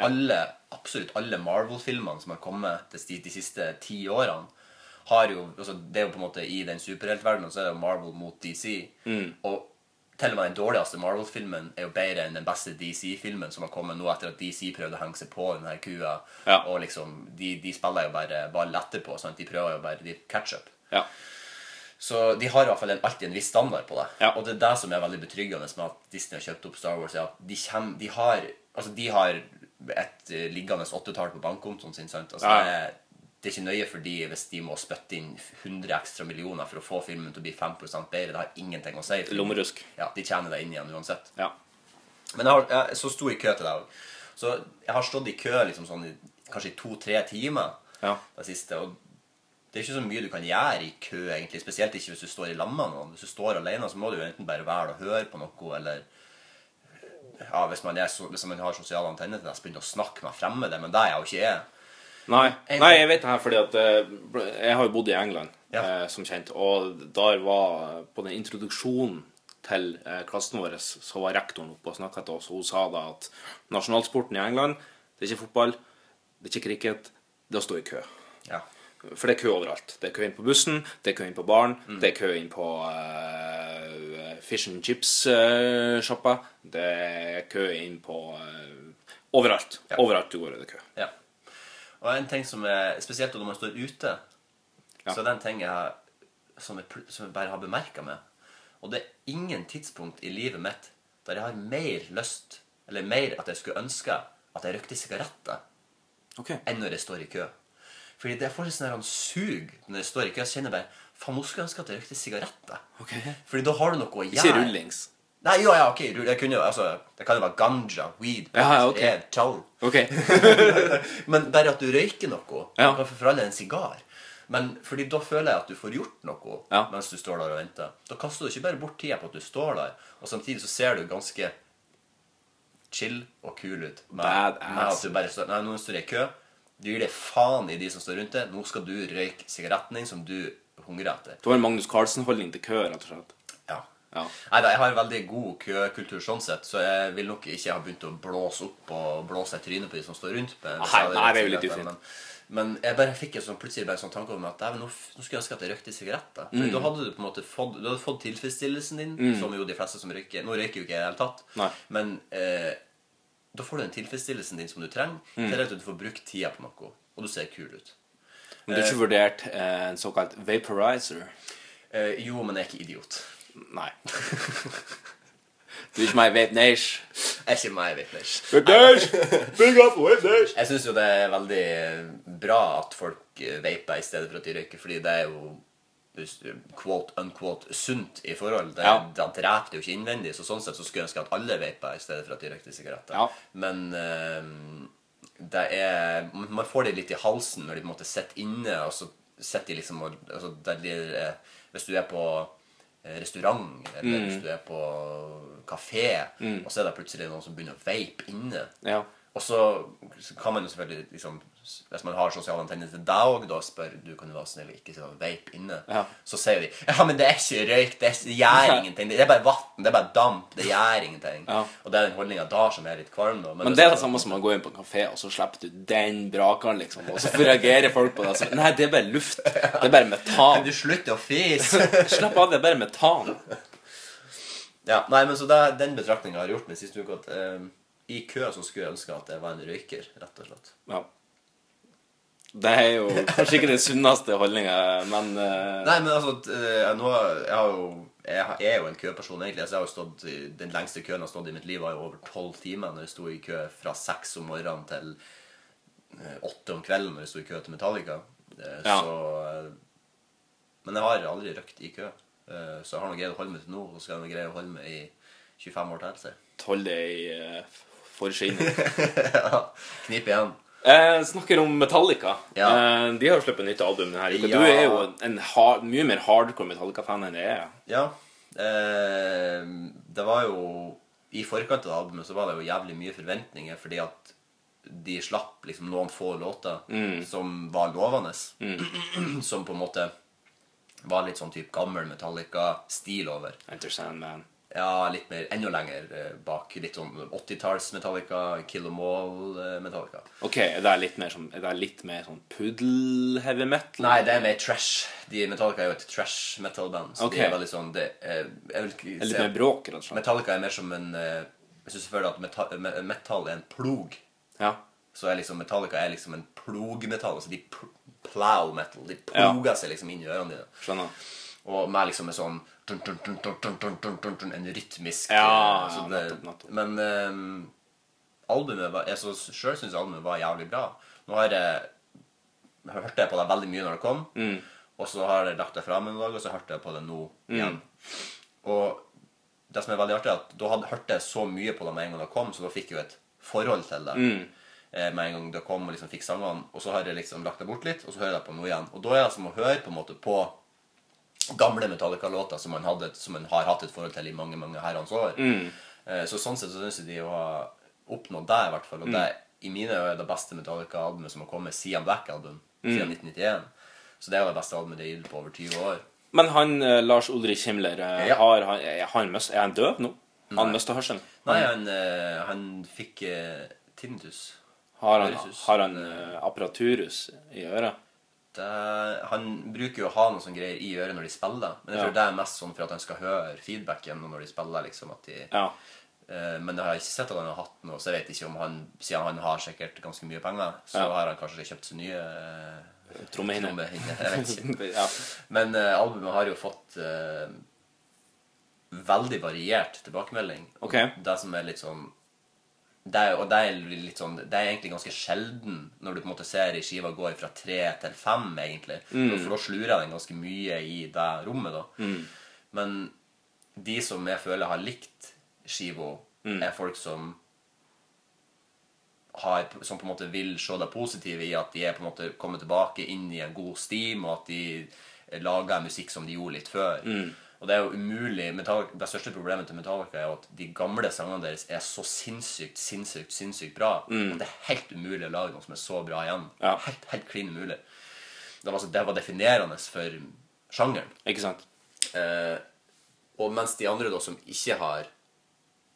Alle, absolutt alle Marvel-filmene som har kommet de, de, siste ti årene, har jo altså Det er jo på en måte I den superheltverdenen så er det jo Marvel mot DC. Og til og med den dårligste Marvel-filmen er jo bedre enn den beste DC-filmen som har kommet nå etter at DC prøvde å henge seg på denne kua. Ja. Og liksom, de, de spiller jo bare ball etterpå. Sant? De prøver jo bare de catch up. Ja. Så de har i hvert fall en, alltid en viss standard på det. Ja. Og det er det som er veldig betryggende med at Disney har kjøpt opp Star Wars. er at De, kjem, de, har, altså de har et eh, liggende åttetall på bankkontoen sin. Sant? Altså det, er, det er ikke nøye for de hvis de må spytte inn 100 ekstra millioner for å få filmen til å bli 5% bedre. Det har ingenting å si. Lommerusk. Ja, De tjener deg inn igjen uansett. Ja. Men jeg har, jeg, så sto i kø til deg òg. Så jeg har stått i kø liksom sånn i, kanskje i to-tre timer Ja. det siste. Og det er ikke så mye du kan gjøre i kø, egentlig. Spesielt ikke hvis du står i lag med noen. Hvis du står alene, så må du jo enten bare være og høre på noe, eller ja, hvis man, er så, hvis man har sosiale antenner til det, så begynne å snakke med fremmede. Men det er jeg jo ikke jeg. Nei. Nei, jeg vet det her fordi at eh, Jeg har jo bodd i England, Ja. eh, som kjent. Og der var På den introduksjonen til eh, klassen vår, så var rektoren oppe og snakka til oss, og hun sa da at nasjonalsporten i England, det er ikke fotball, det er ikke cricket, det er å stå i kø. Ja. For det er kø overalt. Det er kø inn på bussen, det er kø inn på baren, det er kø inn på uh, fish and chips-sjappa, det er kø inn på uh, Overalt. Ja. Overalt du går, er det kø. Ja. Og en ting som er Spesielt når man står ute, Ja. så er det en ting jeg, som, jeg, som jeg bare har bemerka meg. Og det er ingen tidspunkt i livet mitt der jeg har mer lyst, eller mer at jeg skulle ønske at jeg røykte sigaretter, okay. enn når jeg står i kø. Fordi det får sånn her han sug når jeg står i kø. Jeg kjenner bare Faen, nå skulle jeg ønske at jeg røykte sigaretter. Okay. Fordi da har du noe å gjøre. Ikke rullings. Nei, jo, ja, ok. Jeg kunne jo, altså, det kan jo være ganja, weed, Ja, ok. ed, chow. Okay. Men bare at du røyker noe, Ja. kan for alle en sigar. Men fordi da føler jeg at du får gjort noe Ja. mens du står der og venter. Da kaster du ikke bare bort tida på at du står der, og samtidig så ser du ganske chill og kul ut. Med, med at du bare står Nei, nå står jeg i kø. Du gir deg faen i de som står rundt deg. Nå skal du røyke sigaretten din som du hungrer etter. Det var en Magnus Carlsen-holdning til kø, rett og slett. Ja. Nei, Jeg har en veldig god køkultur sånn sett, så jeg vil nok ikke ha begynt å blåse opp og blåse i trynet på de som står rundt meg. Nei, nei, det er jo litt ufint. Men, jeg bare fikk en sånn, plutselig bare en sånn tanke meg at nå, skulle jeg ønske at jeg røykte sigaretter. For Mm. da hadde du på en måte fått, du hadde fått tilfredsstillelsen din, som jo de fleste som røyker Nå røyker jo ikke jeg i det hele tatt, Nei. men eh, da får du den tilfredsstillelsen din som du trenger, Mm. til at du får brukt tida på noe, og du ser kul ut. Men du har ikke vurdert eh, en såkalt vaporizer? Eh, jo, men jeg er ikke idiot. Nei. Du er ikke meg i Vape Nation. Jeg er ikke meg, Vitners. Vape Nation! Big up Vape Nation! Jeg syns jo det er veldig bra at folk vaper i stedet for at de røyker, fordi det er jo quote unquote sunt i forhold. Det, Ja. det dreper det jo ikke innvendig, så sånn sett så skulle jeg ønske at alle vaper i stedet for at de røykte sigaretter. Ja. Men eh, det er Man får det litt i halsen når de på en måte sitter inne, og så sitter de liksom og altså, de, eh, Hvis du er på restaurant, eller Mm. hvis du er på kafé, og så er det plutselig noen som begynner å vape inne. Ja. Og så så kan man jo selvfølgelig liksom Hvis man har sosiale antenner til deg òg, da spør du kan du være snill og ikke si vape inne. Ja. Så sier de ja, men det er ikke røyk, det, er, det gjør ingenting. Det er bare vann, det er bare damp, det gjør ingenting. Ja. Og det er den holdninga da som er litt kvalm. da. Men det er det samme som å gå inn på en kafé, og så slipper du den brakeren, liksom. Og så reagerer folk på det. Så, Nei, det er bare luft. Det er bare metan. Men du slutter å fise? Slapp av, det er bare metan. ja, nei, men så det, Den betraktninga har jeg gjort meg siste uke. At eh, i kø så skulle jeg ønske at jeg var en røyker, rett og slett. Ja. Det er jo kanskje ikke den sunneste holdninga, men uh... Nei, men altså eh, nå, jeg, har jo, jeg jeg er jo en køperson, egentlig. Så jeg har jo stått, i- Den lengste køen jeg har stått i mitt liv, var jo over tolv timer. Når jeg sto i kø fra seks om morgenen til eh, åtte om kvelden når jeg sto i kø til Metallica. Ja. Så Men jeg har aldri røkt i kø. Så jeg har nå greid å holde meg til nå, og så skal jeg greie å holde meg i 25 år til. Hold det i uh, forskinnet. ja, knip igjen. Eh, snakker om Metallica. Ja. Eh, de har jo sluppet nytt album denne uka. Ja. Du er jo en hard, mye mer hardcore Metallica-fan enn jeg er. Ja. Eh, det var jo I forkant av albumet så var det jo jævlig mye forventninger, fordi at de slapp liksom noen få låter som var lovende. som på en måte var litt sånn type gammel Metallica-stil over. Enter Sandman. Ja, litt mer, enda lenger eh, bak. Litt sånn 80-talls Metallica, Kill 'em All-Metallica. Ok, er det litt mer, sånn, er litt mer sånn puddel-heavy metal? Nei, det er mer trash. De Metallica er jo et trash metal-band. Så okay. de er veldig sånn det, er- jeg vil ikke Er litt mer bråk, rett og slett? Metallica er mer som en Jeg syns selvfølgelig at metal, metal er en plog, Ja. så er liksom Metallica er liksom en plogmetall. Altså de pl plow metal. De ploger seg liksom inn i ørene dine. Skjønner. Og med liksom en sånn en rytmisk ja, ja, det, nettopp, nettopp. Men um, albumet var, jeg sjøl syns albumet var jævlig bra. Nå har jeg hørte jeg på det veldig mye når det kom, mm. og så har jeg lagt det fra meg en dag, og så hørte jeg på det nå igjen. Og det som er veldig artig, er at da hadde, jeg hørt det så mye på det med en gang det kom, så da fikk jeg jo et forhold til det. Mm. Med en gang det kom og liksom fikk sangene. Og så har jeg liksom lagt det bort litt, og så hører jeg det på noe igjen. Og da er det som å høre på en måte på gamle Metallica-låter som, man hadde- som man har hatt et forhold til i mange mange herrens år. Mm. Eh, så sånn sett så syns jeg de har oppnådd det, i hvert fall. Og Mm. det i mine øyne det beste Metallica-albumet som har kommet siden Black Album, Mm. siden 1991. Så det er jo det beste albumet de har gitt på over 20 år. Men han eh, Lars Ulrich Himmler, eh, Ja. har, han, han mist, er han død nå? Han mista hørselen? Nei, han, han fikk eh, tinnitus. Har han, har han eh, apparaturus i øret? Det, han bruker jo å ha noe sånn greier i øret når de spiller. Men jeg Ja. tror det er mest sånn for at han skal høre feedbacken når de spiller. liksom at de... Ja. Uh, Men jeg har ikke sett at han har hatt noe, så jeg vet ikke om han Siden han har sikkert ganske mye penger, så Ja. har han kanskje kjøpt seg nye uh, trommehinner. Jeg ja. Men eh, albumet har jo fått eh, veldig variert tilbakemelding. Okay. Det som er litt sånn det er, og det er sånn Det er egentlig ganske sjelden når du på en måte ser ei skive gå fra tre til fem, egentlig. For da slurer den ganske mye i det rommet, da. Men de som jeg føler har likt skiva, er folk som har, som på en måte vil se det positive i at de er på en måte kommet tilbake inn i en god steam, og at de lager musikk som de gjorde litt før. Og det er jo umulig Metallica, Det største problemet til Metallica er jo at de gamle sangene deres er så sinnssykt, sinnssykt, sinnssykt bra. At det er helt umulig å lage noe som er så bra igjen. Ja. Helt, helt klin umulig. Det var, altså, det var definerende for sjangeren. Ikke sant? Eh, og mens de andre da som ikke har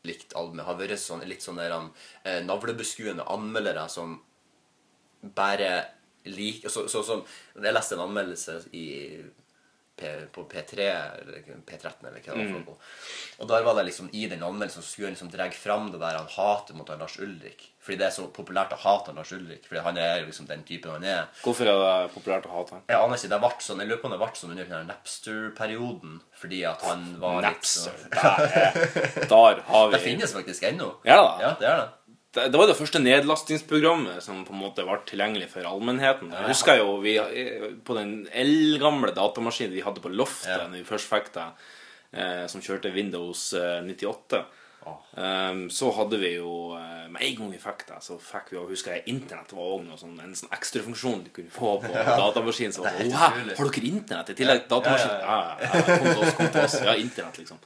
likt albumet, har vært sånn, litt sånn der, eh, navlebeskuende anmeldere som bare liker så, så, så, Jeg leste en anmeldelse i P, på P3 eller P13 eller hva det var. Mm. Og der var det liksom i den anmeldelsen så skulle han liksom dra fram det der han hater mot Lars Ulrik. Fordi det er så populært å hate Lars Ulrik. Fordi han er liksom den typen han er. Hvorfor er det populært å hate han? Jeg aner ikke, det ble sånn, jeg lurer på om det ble sånn under den Napster-perioden. Fordi at han var Napster. litt sånn Der har vi Det finnes faktisk ennå. Ja da. Ja, det er det. Det, det var det første nedlastingsprogrammet som på en måte ble tilgjengelig for allmennheten. Jeg husker jo vi, på den eldgamle datamaskinen vi hadde på loftet Ja. når vi først fikk det, eh, som kjørte Windows eh, 98, Um, så hadde vi jo eh, Med en gang vi fikk det, så fikk vi jo husker jeg Internett var også sånn, en sånn ekstrafunksjon du kunne få på datamaskinen. Så, Det er «Wow, har dere Internett i tillegg? til Datamaskin? Ja, ja, ja, kom til oss, kom til oss. Ja, Internett, liksom.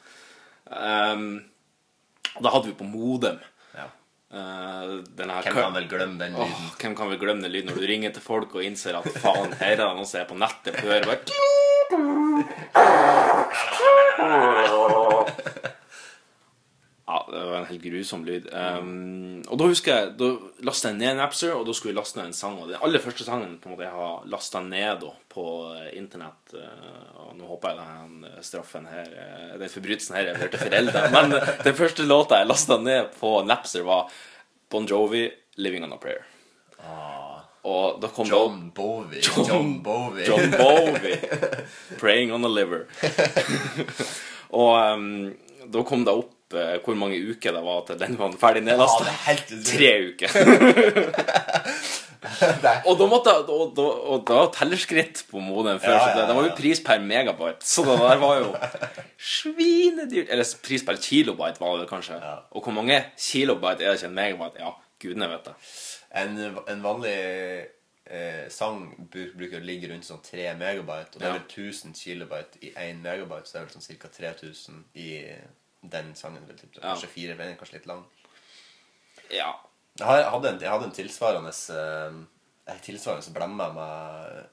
Um, da hadde vi på modem. Eh, Hvem kan vel glemme den Åh, lyden? hvem kan vel glemme den lyden når du ringer til folk og innser at faen, her er det noen som er på nettet og hører bare Ja, det var en helt grusom lyd. Um, og da husker jeg Da lastet jeg ned Napster, og da skulle jeg laste ned en sang. Og den aller første sangen på en måte jeg har lasta ned da, på eh, internett eh, Og nå håper jeg den eh, straffen her Den forbrytelsen her er til foreldre. Men den første låta jeg lasta ned på Napster, var Bon Jovi, 'Living on a Prayer'. Og da kom John Bowie. John- John Bowie. John Bowie. 'Praying on a Liver'. og um, da kom det opp eh, hvor mange uker det var til den var ferdig Ja, nedlasta. det utrolig. Tre uker. og da måtte jeg- og, da, og da tellerskritt på modem før, Ja, så det, ja, det var jo pris per megabyte. Så det der var jo svinedyrt. Eller pris per kilobyte var det kanskje. Ja. Og hvor mange kilobyte er det ikke en megabyte? Ja, gudene vet det. En, en vanlig eh, sang bruker å ligge rundt sånn 3 megabyte, og det er vel 1000 kilobyte i 1 megabyte, så det er vel sånn ca. 3000 i den sangen. Vel, typ. Kanskje fire, men kanskje litt lang. Ja. Jeg hadde en, jeg hadde en tilsvarende eh, En tilsvarende blemma med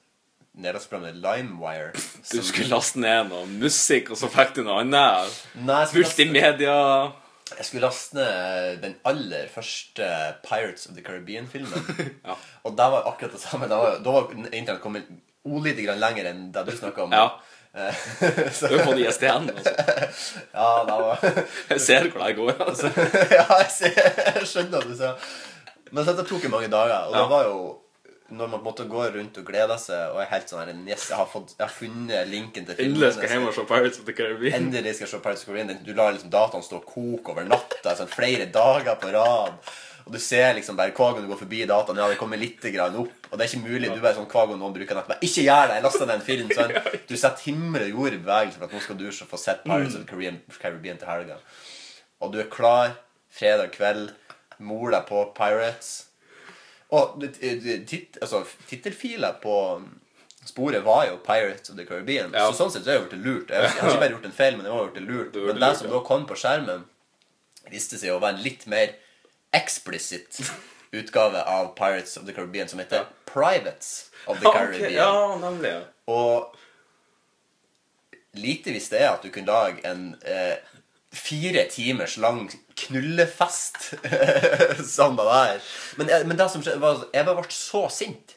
nederlandsprogrammet LimeWire. Du skulle laste ned noe musikk, og så fikk du noe annet. Jeg skulle, laste, jeg skulle laste ned den aller første Pirates of the Caribbean-filmen. Ja. Og det var akkurat det samme. Da var, da var internett kommet ordlite grann lenger enn det du snakka om. Ja. Eh, så, Du har fått ISDN. Altså. ja, da var Jeg ser hvor det går. Altså. Ja, jeg, ser, jeg skjønner at du ser. Men dette tok jo mange dager, og Ja. det var jo når man på en måte går rundt og gleder seg og er helt sånn her Yes, jeg har, fått, jeg har funnet linken til filmen. Endelig skal jeg hjem og se Pirates of the Caribbean. Endelig skal jeg se Pirates of the Caribbean. Du lar liksom dataen stå og koke over natta sånn flere dager på rad. Og du ser liksom bare hver gang du går forbi dataen, ja, det kommer litt grann opp. Og det er ikke mulig. Du bare sånn hver gang noen bruker nett, Men ikke gjør det! Jeg lasta ned en film. Sånn. Du setter himmel og jord i bevegelse for at nå skal du så få sett Pirates of the Caribbean, til helga. Og du er klar fredag kveld, mor deg på Pirates. Og tit, altså, tittelfila på sporet var jo Pirates of the Caribbean. Ja. Så sånn sett så har jeg gjort det lurt. Jeg har jeg har ikke bare gjort en feil, men jeg har gjort det lurt. Det Men det det lurt, som ja. da kom på skjermen, viste seg å være en litt mer eksplisitt utgave av Pirates of the Caribbean som heter Privates of the Caribbean. Ja, nemlig. Og lite visste jeg at du kunne lage en eh, fire timers lang knullefest som det der. Men, men det som skjedde, var jeg bare ble så sint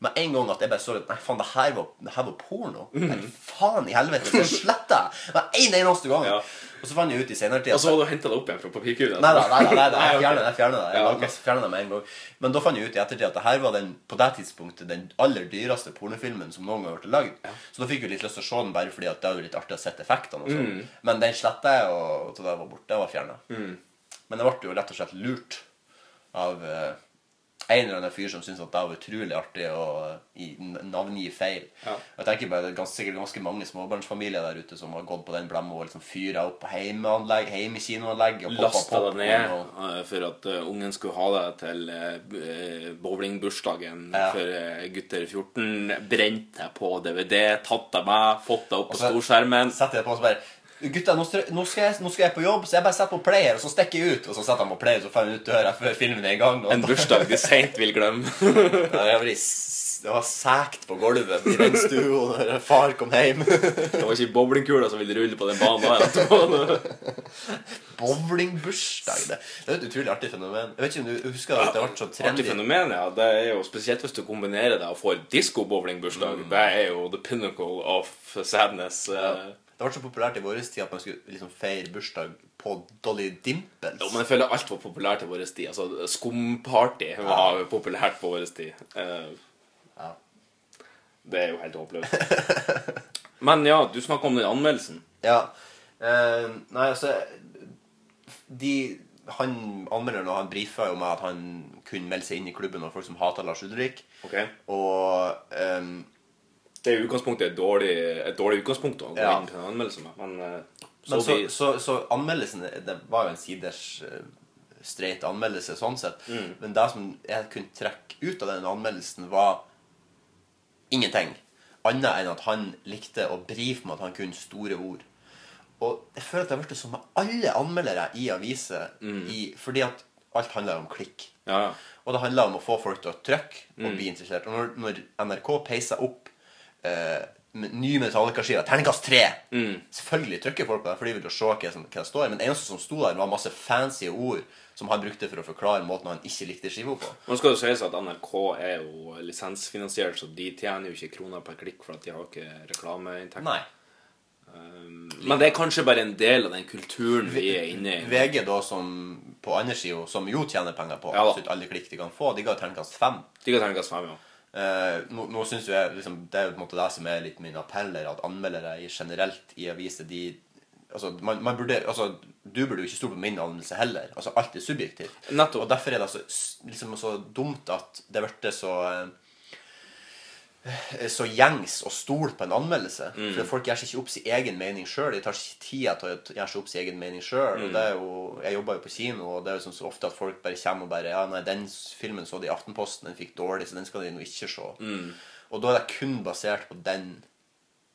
med en gang at jeg bare så at nei, faen, det her var, det her var porno. Nei, faen i helvete. Så sletter jeg med en eneste gang. Ja. Og så fant jeg ut i senere tid Og så hadde du henta det opp igjen fra papirkurven? Nei nei, nei, da, jeg fjerna det. Jeg fjernet det. Jeg Ja, det med en gang. Men da fant jeg ut i ettertid at det her var den, på det tidspunktet den aller dyreste pornofilmen som noen gang vært lagd. Så da fikk jeg litt lyst til å se den bare fordi at det var litt artig å sette effektene og sånn. Mm. Men den sletta jeg, og så det var borte. Det var fjerna. Men det ble jo rett og slett lurt av eh, en eller annen fyr som syntes at det var utrolig artig å navngi feil. Ja. Jeg tenker bare det er ganske, sikkert ganske mange småbarnsfamilier der ute som har gått på den blemma og liksom fyra opp heimeanlegg, heimekinoanlegg og Lasta det ned og eh, for at uh, ungen skulle ha det til uh, bowlingbursdagen Ja. for uh, gutter 14. Brent det på DVD, tatt det med, fått det opp på storskjermen. setter jeg på og så bare Gutta, nå nå, skal jeg, nå skal jeg på jobb, så jeg bare setter på play her, og så stikker jeg ut. Og så setter han på play, og så får jeg ut døra før filmen er i gang. En bursdag de seint vil glemme. Ja, jeg det var sækt på gulvet i den stua når far kom hjem. Det var ikke bowlingkula som ville rulle på den banen. Bowlingbursdag. Det, det er et utrolig artig fenomen. Jeg vet ikke om du husker at det ble så trendy. Artig fenomen, ja. Det er jo Spesielt hvis du kombinerer det og får disko-bowlingbursdag. Det er jo the pinnacle of sadness. eh. Det ble så populært i vår tid at man skulle liksom feire bursdag på Dolly Dimples. Jo, men jeg føler alt var populært i vår tid. Altså, Skumparty var populært på vår tid. Uh, Ja. Det er jo helt håpløst. Men ja, du snakka om den anmeldelsen. Ja. Uh, nei, altså de, Han anmelderen og han brifa jo med at han kunne melde seg inn i klubben av folk som hater Lars Ulrik. Ok? Og ehm, Det er utgangspunktet et dårlig, et dårlig utgangspunkt å gå Ja. inn til en anmeldelse med, men eh, så, Men så, vi... så, så anmeldelsen det var jo en siders uh, streit anmeldelse sånn sett. Mm. Men det som jeg kunne trekke ut av den anmeldelsen, var ingenting. Annet enn at han likte å brife med at han kunne store ord. Og jeg føler at det har blitt sånn med alle anmeldere i aviser, i, fordi at alt handler om klikk. Mm. Ja. Og det handler om å få folk til å trykke Mm. og bli interessert. Og når, når NRK peiser opp eh, ny Metallica-skive, terningkast tre Mm. Selvfølgelig trykker folk på det, for de vil jo se hva, som, hva det står. Men det eneste som sto der, var masse fancy ord som han brukte for å forklare måten han ikke likte skiva på. Nå skal det sies at NRK er jo lisensfinansiert, så de tjener jo ikke kroner per klikk for at de har ikke reklameinntekter. Nei. Men det er kanskje bare en del av den kulturen vi er inne i. VG, da, som på andre sida, som jo tjener penger på Ja absolutt alle klikk de kan få, de ga terningkast fem. De ga terningkast fem, ja. Eh, nå nå synes jo jeg liksom, Det er jo på en måte det som er litt min appell at anmeldere i generelt i aviser de altså, man, man burde, altså, Du burde jo ikke stole på min anmeldelse heller. Altså, Alt er subjektivt. Og Derfor er det så, liksom, så dumt at det ble så eh, så gjengs å stole på en anmeldelse. Mm. For folk gjør seg ikke opp sin egen mening sjøl. De tar ikke tida til å gjøre seg opp sin egen mening sjøl. Mm. Jeg jobber jo på kino, og det er jo sånn så ofte at folk bare kommer og bare Ja, nei, den filmen så de i Aftenposten, den fikk dårlig, så den skal de nå ikke se. Mm. Og da er det kun basert på den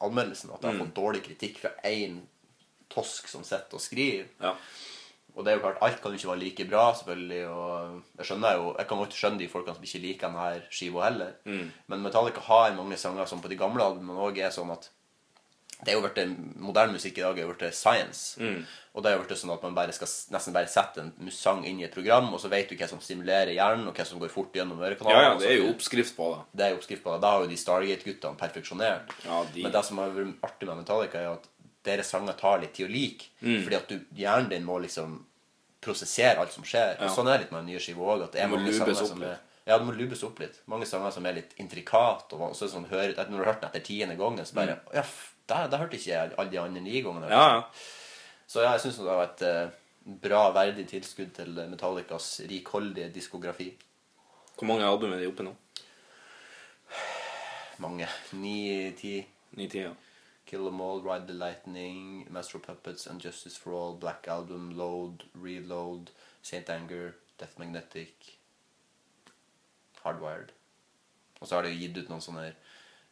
anmeldelsen, at jeg har Mm. fått dårlig kritikk fra én tosk som sitter og skriver. ja. Og det er jo klart, alt kan jo ikke være like bra, selvfølgelig. Og jeg skjønner jo, jeg kan godt skjønne de folkene som ikke liker denne skiva heller. Mm. Men Metallica har mange sanger som på de gamle albumene òg er sånn at det er jo blitt moderne musikk i dag er jo blitt science. Mm. Og det er jo blitt sånn at man bare skal nesten bare sette en sang inn i et program, og så vet du hva som stimulerer hjernen, og hva som går fort gjennom ørekanalen. ja, ja, det er jo oppskrift på det. det er jo oppskrift på det. Da har jo de Stargate-guttene perfeksjonert. Ja, de- Men det som har vært artig med Metallica, er at deres sanger tar litt tid å like. Mm. Fordi at du, hjernen din må liksom prosessere alt som skjer. Og sånn er det litt med den nye skiva òg. Er må lubes opp litt. er Ja, det må lubes opp litt. Mange sanger som er litt intrikate. Og så sånn, hører, når du har hørt den etter tiende gangen, så bare Ja, f- det, det hørte ikke jeg alle de andre ni gangene. Mm. Ja, ja. Så ja, jeg syns det var et uh, bra, verdig tilskudd til Metallicas rikholdige diskografi. Hvor mange album er de oppe nå? Mange. Ni-ti. Ni ti, ja. Kill 'Em All, Ride the Lightning, Master of Puppets, And Justice for All, Black Album, Load, Reload, Saint Anger, Death Magnetic, Hardwired. Og så har de gitt ut noen sånne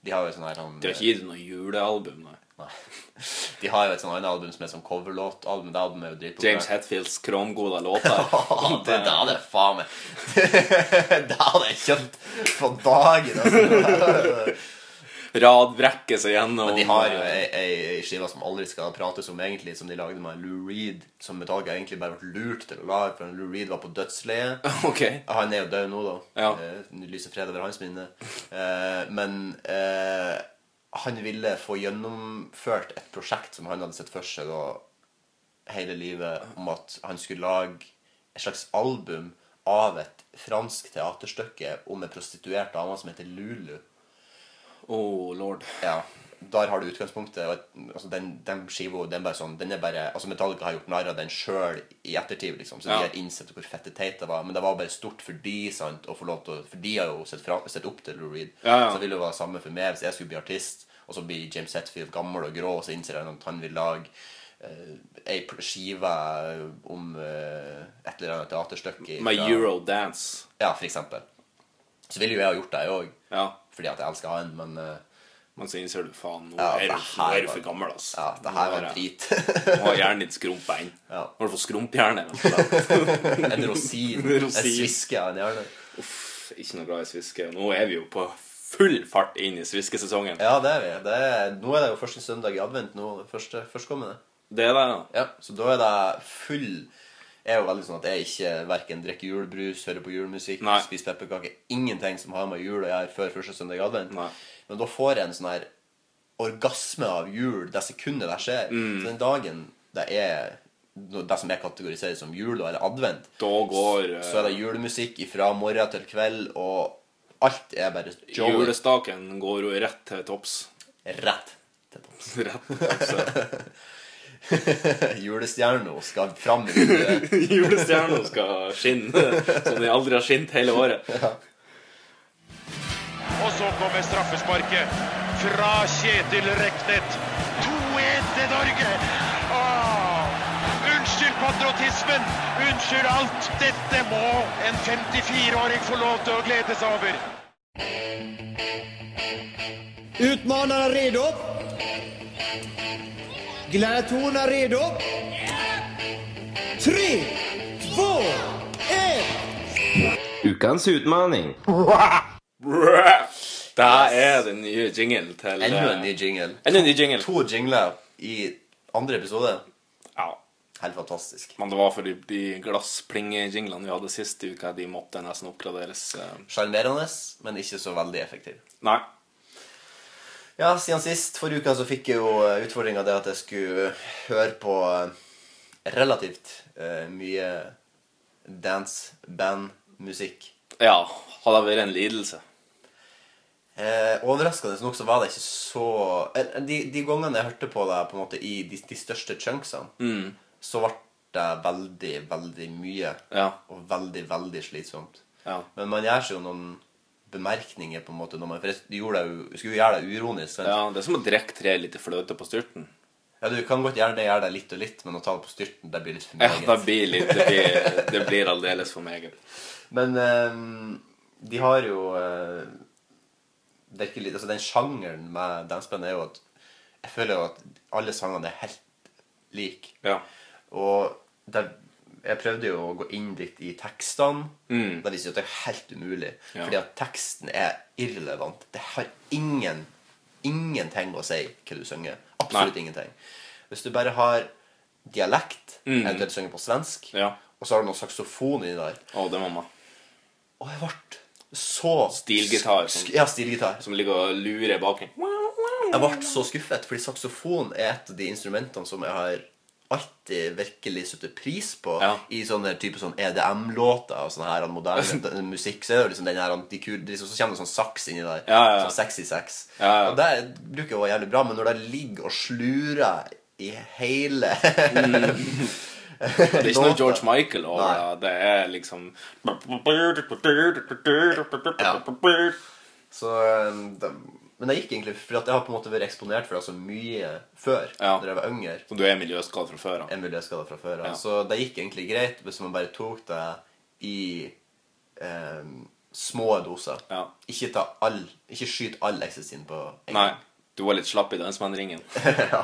De har jo et sånn her han- De har ikke gitt ut noe julealbum, nei. Nei. De har jo et sånn annet album som er sånn coverlåtalbum. Det albumet er jo dritpopulært. James Hetfields kromgode låter. det, det hadde jeg faen meg Det hadde jeg kjøpt på dagen. Altså. Radbrekke seg gjennom Men de har jo ei, ei, ei skive som aldri skal prates om, egentlig, som de lagde med Lou Reed, som Metallica egentlig bare ble lurt til å lage, for Lou Reed var på dødsleie. Okay. Han er jo død nå, da. Ja. Eh, lyser fred over hans minne. Eh, men eh, han ville få gjennomført et prosjekt som han hadde sett for seg da, hele livet, om at han skulle lage et slags album av et fransk teaterstykke om en prostituert dame som heter Lulu. Oh, lord. Ja, der har du utgangspunktet. Altså, den, den skiva den bare sånn, den er bare, altså Metallica har gjort narr av den sjøl i ettertid, liksom, så Ja. de har innsett hvor fette teit det var. Men det var bare stort for de, sant, å få lov til å For de har jo sett, fra, sett opp til Lou Reed. Ja, ja. Så det ville jo være samme for meg hvis jeg skulle bli artist, og så blir James Hetfield gammel og grå, og så innser han at han vil lage eh, ei skive om eh, et eller annet teaterstykke. My Eurodance. Ja, for eksempel. Så ville jo jeg ha gjort det, jeg òg. Ja. Fordi at jeg elsker han, men uh, Men så innser du faen, nå Ja, er du, er for gammel, altså. ja, det her var drit. Nå har hjernen din skrumpa inn. Ja. Nå har du fått skrumphjerne. En rosin. En sviske av en hjerne. Uff, ikke noe glad i sviske. Nå er vi jo på full fart inn i sviskesesongen. Ja, det er vi. Det er, nå er det jo første søndag i advent nå. Første, førstkommende. Det er det, ja. Ja, så da er det full Jeg er jo veldig sånn at jeg ikke verken drikker julebrus, hører på julemusikk, Nei. spiser pepperkaker. Ingenting som har med jul å gjøre før første søndag i advent. Nei. Men da får jeg en sånn her orgasme av jul det sekundet det skjer. Mm. Så den dagen det er det som jeg kategoriserer som jul eller advent, går eh, så er det julemusikk fra morgen til kveld, og alt er bare joy. julestaken går jo rett til topps. Rett til topps. Rett til topps. ja. Julestjerna skal fram. Julestjerna skal skinne som de aldri har skint hele året. Ja. Og så kommer straffesparket fra Kjetil Reknet. 2-1 til Norge. Åh, unnskyld patriotismen. Unnskyld alt. Dette må en 54-åring få lov til å glede seg over. Utmanarna redo? Gladiatorerna redo? Tre, två, ett! Ukens utmaning. Det er den nye jingle til Enda en eh, ny jingle. Enda en ny jingle. To jingler i andre episode. Ja. Helt fantastisk. Men det var fordi de glassplinge-jinglene vi hadde sist uke, de måtte nesten oppgraderes. eh. Sjarmerende, men ikke så veldig effektiv. Nei. Ja, siden sist, forrige uka så fikk jeg jo utfordringa det at jeg skulle høre på eh, relativt uh, mye dance-band-musikk. Ja, hadde vært en lidelse. Eh, overraskende nok så var det ikke så eh, De, de gangene jeg hørte på det på en måte i de, de største chunksene, så ble det veldig, veldig mye. Ja. Og veldig, veldig slitsomt. Ja. Men man gjør seg jo noen bemerkninger på en måte når man, For de gjorde det skulle gjøre det uronisk. sant? ja, det er som å drikke tre liter fløte på styrten. Ja, du kan godt gjøre det, gjøre det litt og litt, men å ta det på styrten, det blir litt for Ja, det blir litt Det blir, det blir aldeles for meget. Men um, de har jo det er ikke litt Altså, den sjangeren med danseband er jo at Jeg føler jo at alle sangene er helt like. Ja. Og der, jeg prøvde jo å gå inn litt i tekstene. Mm. Det viser jo at det er helt umulig. Ja. Fordi at teksten er irrelevant. Det har ingen ingenting å si hva du synger. Absolutt Nei. ingenting. Hvis du bare har dialekt, Mm. eventuelt synger på svensk, Ja. og så har du noe saksofon inni der Å, det mamma. Og jeg ble så Stilgitar, sk- Ja, stilgitar. Som ligger og lurer baki. Jeg ble så skuffet, fordi saksofon er et av de instrumentene som jeg har alltid virkelig setter pris på Ja. i sånne type sånn EDM-låter og sånn her moderne musikk. Så er det jo liksom den her de de, Så kommer det sånn saks inni der. Ja, ja, ja. Sånn sexy sex. Ja, ja. Og det bruker jo å være jævlig bra, men når det ligger og slurer i hele Det er ikke noe George Michael over det. det. Det er liksom Så, um, det, men det gikk egentlig for at jeg har på en måte vært eksponert for det så mye før, Ja. da jeg var yngre. Så du er miljøskada fra før av. en miljøskade fra før av. Ja. Så det gikk egentlig greit hvis man bare tok det i eh, små doser. Ja. Ikke, ta all, ikke skyt all ecstasyen på en Nei, du var litt slapp i dansmannringen ja,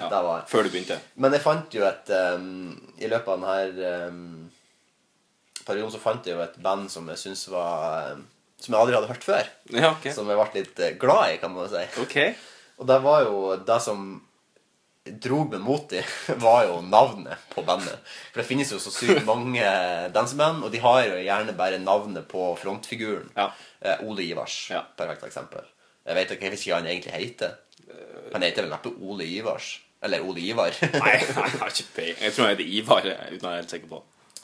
ja. det var før du begynte. Men jeg fant jo et um, I løpet av denne um, perioden så fant jeg jo et band som jeg syns var um, som jeg aldri hadde hørt før. Ja, okay. Som jeg ble litt eh, glad i, kan man si. Okay. Og det var jo det som drog meg mot dem, var jo navnet på bandet. For det finnes jo så sykt mange danseband, og de har jo gjerne bare navnet på frontfiguren. Ja. Eh, Ole Ivars, Ja. perfekt eksempel. Jeg vet ikke jeg vet ikke hva han egentlig heter. Han heter vel neppe Ole Ivars. Eller Ole Ivar. Nei, nei, jeg har ikke peiling. Jeg tror han heter Ivar, uten å være helt sikker på.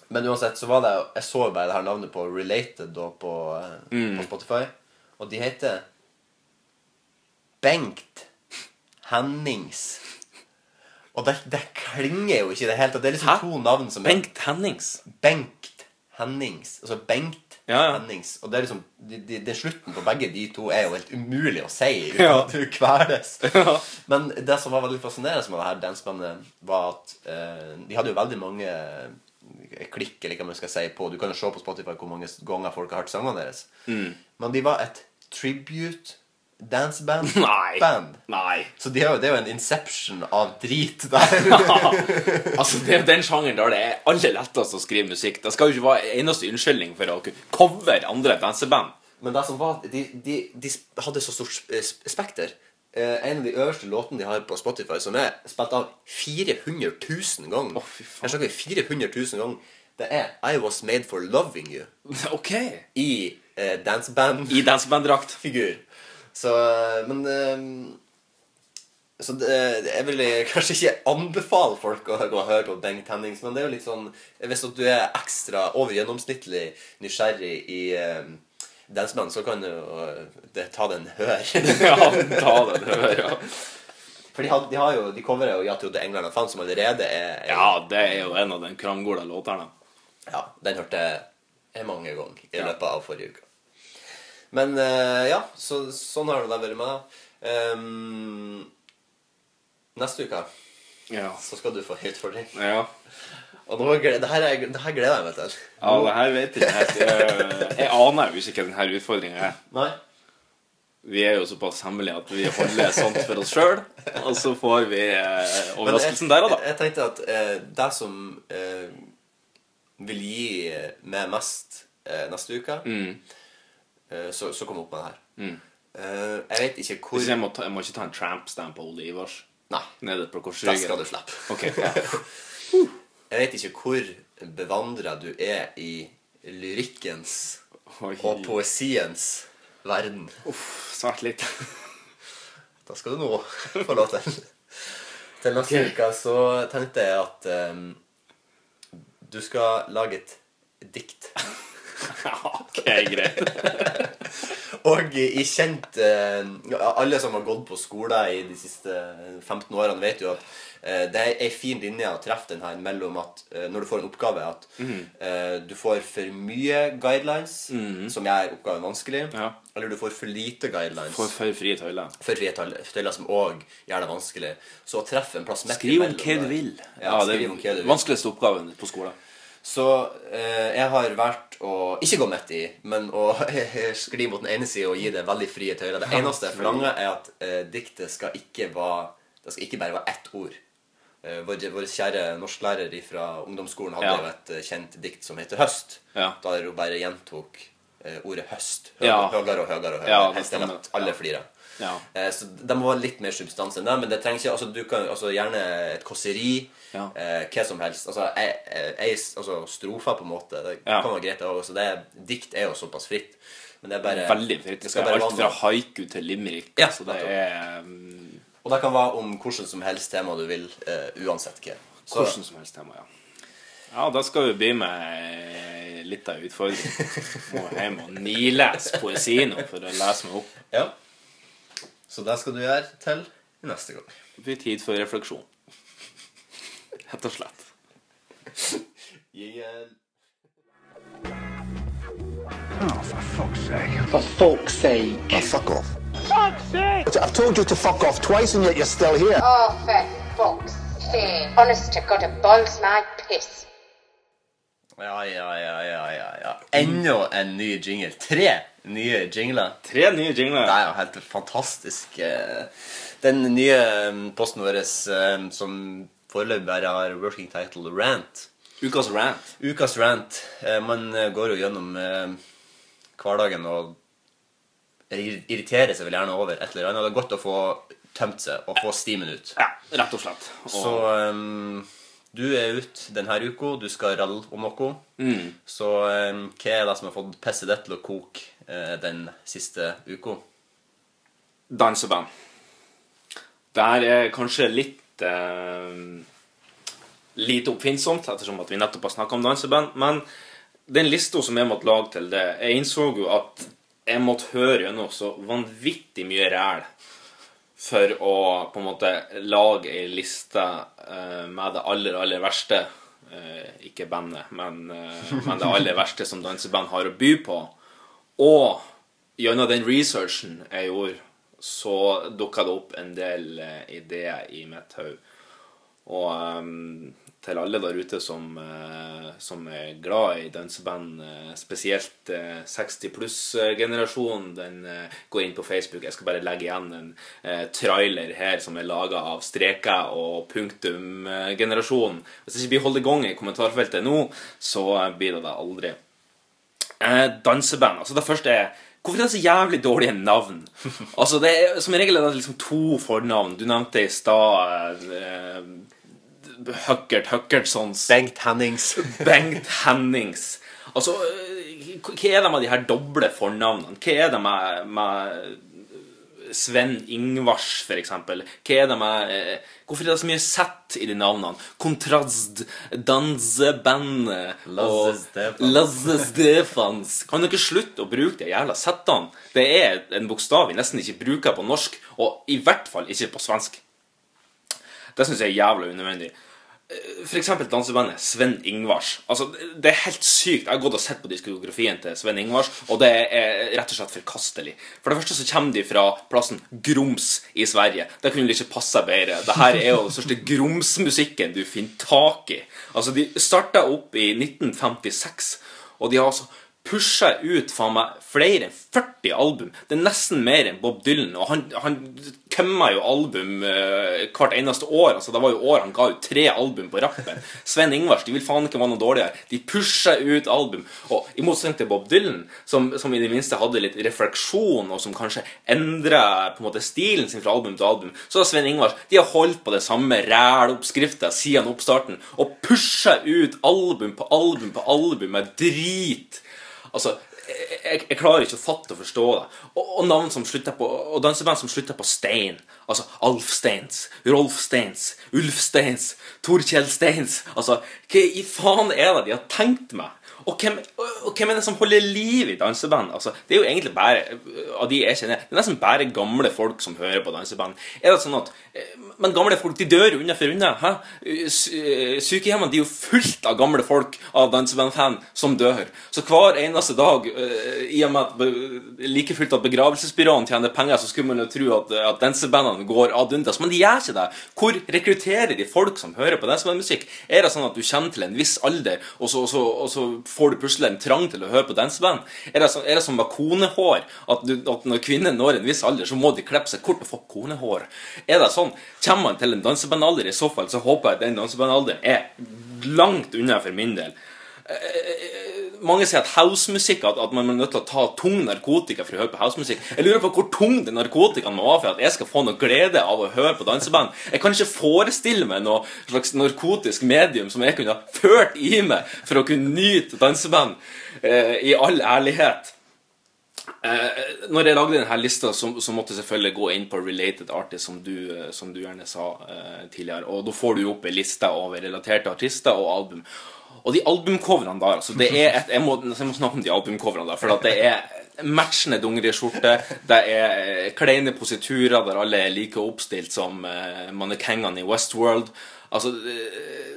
Men uansett så var det Jeg så bare det her navnet på Related da på, eh, Mm. på Spotify. Og de heter Bengt Hennings. Og det, det klinger jo ikke i det hele tatt. Det er liksom Hæ? to navn som er Bengt Hennings. Bengt Hennings. Altså Bengt Ja, ja. Hennings. Og det er liksom det, det, det slutten på begge de to er jo helt umulig å si uten Ja. at du kveles. Ja. Men det som var veldig fascinerende med det her dansebandet, var at eh, de hadde jo veldig mange klikk, eller hva man skal si, på Du kan jo se på Spotify hvor mange ganger folk har hørt sangene deres. Mm. Men de var et tribute danceband. Nei. Band. Nei. Så de jo, det er jo en inception av drit der. Altså, det er jo den sjangeren der det er aller lettest å skrive musikk. Det skal jo ikke være eneste unnskyldning for å cover andre danseband. Men det som var De, de, de hadde så stort sp- sp- spekter. Eh, en av de øverste låtene de har på Spotify, som er spilt av 400 000 ganger. Faen. Jeg snakker 400 000 ganger. Det er I Was Made For Loving You OK. i eh, danseband-figur. I dansebanddrakt. Så eh, Men eh, Så det, jeg vil kanskje ikke anbefale folk å gå og høre på Bengt Hennings, men det er jo litt sånn Hvis du er ekstra over gjennomsnittlig nysgjerrig i eh, danseband, så kan du eh, det, ta den hør. Ja, ta den hør, ja. For de, har, de, har jo, de coverer jo 'Ja trodde England fant', som allerede er, er Ja, det er jo en av den kranggola låtene. Ja, den hørte jeg mange ganger i Ja. løpet av forrige uke. Men uh, ja, så, sånn har det vært med det. Um, neste uke Ja. så skal du få utfordring. Ja. Og nå, det, her er, det her gleder jeg meg til. ja, det her vet jeg ikke. Jeg, jeg aner jo ikke denne utfordringa er. Vi er jo såpass hemmelige at vi holder sånt for oss sjøl. Og så får vi eh, overraskelsen der og da. Jeg, jeg tenkte at eh, det som eh, vil gi meg mest eh, neste uke, Mm. eh, så, så kom jeg opp med det her. Mm. Eh, jeg vet ikke hvor jeg, må ta, jeg må ikke ta en tramp-stamp på Ole Ivars Nei, nede på det skal du slippe. Ok, ja. Jeg vet ikke hvor bevandra du er i lyrikkens Oi. og poesiens verden. Uff, Svært litt. Da skal du nå få lov til. Til neste uke så tenkte jeg at um, du skal lage et dikt. ok, greit. Og i kjent uh, Alle som har gått på skole i de siste 15 årene, vet jo at det er ei fin linje å treffe den her mellom at eh, når du får en oppgave, at eh, du får for mye guidelines, som gjør oppgaven vanskelig, Ja. eller du får for lite guidelines. For, for frie tøyler. for frie tøyler som òg gjør det vanskelig. Så å treffe en plass midt Skriv om hva du vil. Ja, det hva du er vil. vanskeligste oppgaven på skolen. Så eh, jeg har valgt å ikke gå midt i, men å skli mot den ene sida og gi det veldig frie tøyler. Det eneste jeg forlanger, er at eh, diktet skal ikke være Det skal ikke bare være ett ord. Eh, vår, vår kjære norsklærer fra ungdomsskolen hadde Ja. jo et eh, kjent dikt som heter 'Høst'. Ja. Der hun bare gjentok eh, ordet 'høst' Ja. høyere og høyere. og høyere, Ja, Helt til at alle Ja. flirer. Ja. Eh, Så det må være litt mer substans enn det. Men det trenger ikke altså, du kan, altså, Gjerne et kåseri. Ja. Eh, hva som helst. Altså, ei, ei, altså strofer, på en måte. Det Ja. kan være greit, det. Det er, dikt er jo såpass fritt. Men det er bare Veldig fritt. Det Det skal skal være alt fra haiku til limerick. Ja, så det er um, Og det kan være om hvordan som helst tema du vil, eh, uansett hva. Så, hvordan som helst tema, ja. Ja, da skal vi bli med litt av utfordringen. utfordring. Må hjem og nilese poesi nå for å lese meg opp. ja. så det skal du gjøre til neste gang. Det blir tid for refleksjon. Rett og slett. Yeah. For fuck's sake. Oh, fuck off. I've told you to fuck off twice and yet you're still here. Oh, for fuck's sake. Honest to God, it boils my piss. Ja, ja, ja, ja, ja, ja. Enda en ny jingle. Tre nye jingler. Tre nye jingler. Det er jo helt fantastisk. eh. Den nye eh, posten vår eh, som foreløpig bare har working title Rant. Ukas rant. Ukas rant. Eh, Man går jo gjennom hverdagen og irriterer seg vel gjerne over et eller annet. Det er godt å få tømt seg og få stimen ut. Ja, rett og slett. Og, Så um, du er ute denne uka, du skal ralle om noe. Mm. Så um, hva er det som har fått pisset ditt til å koke uh, den siste uka? danseband. Det her er kanskje litt uh, lite oppfinnsomt, ettersom at vi nettopp har snakka om danseband. Men den lista som jeg måtte lage til det Jeg innså jo at jeg måtte høre gjennom så vanvittig mye ræl for å på en måte lage ei liste eh, med det aller, aller verste. Eh, ikke bandet, men, eh, men det aller verste som danseband har å by på. Og gjennom den researchen jeg gjorde, så dukka det opp en del ideer i mitt hode. Og ehm, til alle der ute som, eh, som er glad i danseband, eh, spesielt eh, 60 pluss-generasjonen, den eh, går inn på Facebook. Jeg skal bare legge igjen en eh, trailer her som er laga av streker og punktum-generasjonen. Hvis ikke vi holder i gang i kommentarfeltet nå, så eh, blir det det aldri. Eh, danseband. Altså det første er Hvorfor er det så jævlig dårlige navn? Altså det er, Som regel er det liksom to fornavn. Du nevnte i stad eh, Huckert Huckertsons Bengt Hennings. Bengt Hennings. Altså, eh, hva er det med de her doble fornavnene? Hva er det med, med Sven Ingvars, for eksempel? Hva er det med eh, Hvorfor er det så mye Z i de navnene? Kontrast, Dansebandet og. Lasse Stefans. Kan dere slutte å bruke de jævla Z-ene? Det er en bokstav vi nesten ikke bruker på norsk, og i hvert fall ikke på svensk. Det syns jeg er jævla unødvendig. Eh, eksempel dansebandet Sven Ingvars. Altså, det er helt sykt. Jeg har gått og sett på diskografien til Sven Ingvars, og det er rett og slett forkastelig. For det første så kommer de fra plassen Grums i Sverige. Det kunne ikke passe bedre. Det her er jo den største gromsmusikken du finner tak i. Altså, de starta opp i 1956, og de har altså pusha ut faen meg flere enn 40 album. Det er nesten mer enn Bob Dylan. Og han, han kømma jo album eh, hvert eneste år. Altså, det var jo år han ga ut tre album på rappen. Sven Ingvars de vil faen ikke være noe dårligere. De pusha ut album. Og i motsetning til Bob Dylan, som, som i det minste hadde litt refleksjon, og som kanskje endra på en måte stilen sin fra album til album, så har Sven Ingvars de har holdt på det samme ræloppskrifta siden oppstarten. Og pusha ut album på album på album med drit. Altså, jeg, jeg klarer ikke å fatte og forstå det. Og, og navn som slutter på Og danseband som slutter på Stein. Altså Alf Steins, Rolf Steins, Ulf Steins, Torkjell Steins. Altså, hva i faen er det de har tenkt meg? Og hvem, og hvem er det som holder liv i danseband? Altså, det er jo egentlig bare av de jeg kjenner, det er nesten bare gamle folk som hører på danseband. Er det sånn at eh, Men gamle folk de dør jo unna for unna. Hæ? Eh, Sykehjemmene de er jo fullt av gamle folk av dansebandfan som dør. Så hver eneste dag, eh, i og med at like fullt at begravelsesbyråene tjener penger, så skulle man jo tro at, at dansebandene går ad undas. Men de gjør ikke det. Hvor rekrutterer de folk som hører på dansebandmusikk? Er det sånn at du kommer til en viss alder, og så, og så, og så får du plutselig en trang til å høre på danseband? Er det, som med konehår? At, du, at når kvinner når en viss alder, så må de klippe seg kort og få konehår? Er det sånn? Kommer man til en dansebandalder, i så fall så håper jeg at den dansebandalderen er langt unna for min del. Mange sier at housemusikk at, at man er nødt til å ta tung narkotika for å høre på housemusikk. Jeg lurer på hvor tung den narkotikaen må være for at jeg skal få noe glede av å høre på danseband. Jeg kan ikke forestille meg noe slags narkotisk medium som jeg kunne ha ført i meg for å kunne nyte danseband eh, i all ærlighet. Eh, når jeg lagde denne lista, så, så måtte jeg selvfølgelig gå inn på related artists, som du, eh, som du gjerne sa eh, tidligere. Og da får du opp en liste over relaterte artister og album. Og de albumcoverne der, altså det er et, jeg, må, jeg må snakke om de albumcoverne der, for at det er matchende dongeriskjorte, det er eh, kleine positurer der alle er like oppstilt som uh, mannekengene i Westworld. Altså eh,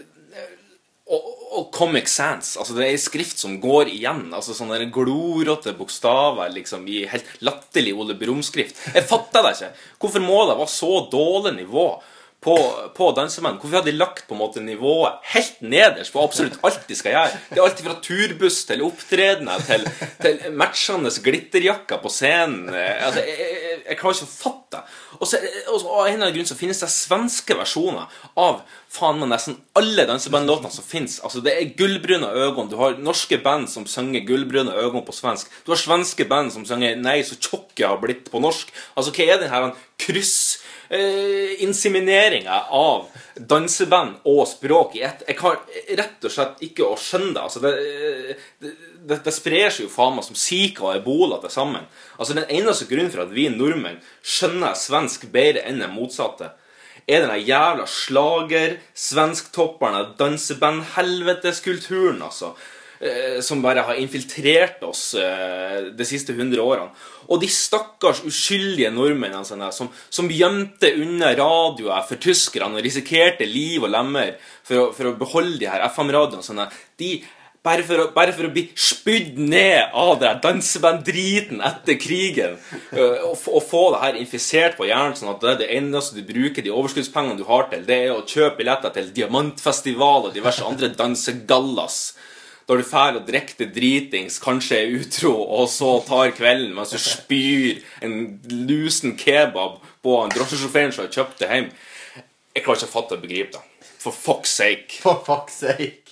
og, og Comic Sans. Altså det er ei skrift som går igjen. altså Sånne glorete bokstaver liksom i helt latterlig Ole Brumm-skrift. Jeg fatter det ikke. Hvorfor må det være så dårlig nivå på, på dansemenn. Hvorfor har de lagt på en måte nivået helt nederst på absolutt alt de skal gjøre? Det er alt fra turbuss til opptredener til, til matchende glitterjakker på scenen. Eh, Altså, jeg, jeg, jeg klarer ikke å fatte det. Og så, og så- av en eller annen så finnes det svenske versjoner av faen meg nesten alle dansebandlåtene som finnes. Altså, det er gullbrune øyne. Du har norske band som synger gullbrune øyne på svensk. Du har svenske band som synger 'Nei, så tjukk jeg har blitt' på norsk. Altså, hva er den her kryss eh, insemineringa av danseband og språk i ett. Jeg har rett og slett ikke å skjønne det. Altså, det, det, det, det sprer seg jo faen meg som Zika og ebola til sammen. Altså, Den eneste grunnen for at vi nordmenn skjønner svensk bedre enn det motsatte, er den jævla slager, svensktopperne, danseband-helveteskulturen, altså. Eh, Som bare har infiltrert oss eh, de siste hundre årene. Og de stakkars uskyldige nordmennene sine som, som gjemte unna radioer for tyskerne og risikerte liv og lemmer for å, for å beholde de her FM-radioene, sine, de bare for, å, bare for å bli spydd ned av den dansebanddriten etter krigen. øh, Og, og få det her infisert på hjernen, sånn at det, det eneste du bruker de overskuddspengene du har til, det er å kjøpe billetter til Diamantfestival og diverse andre dansegallas. Da du drar og drikker det dritings, kanskje er utro, og så tar kvelden mens du spyr en lusen kebab på en drosjesjåføren som har kjøpt det hjem. Jeg klarer ikke å fatte og begripe det. For fuck's sake. For fuck's sake.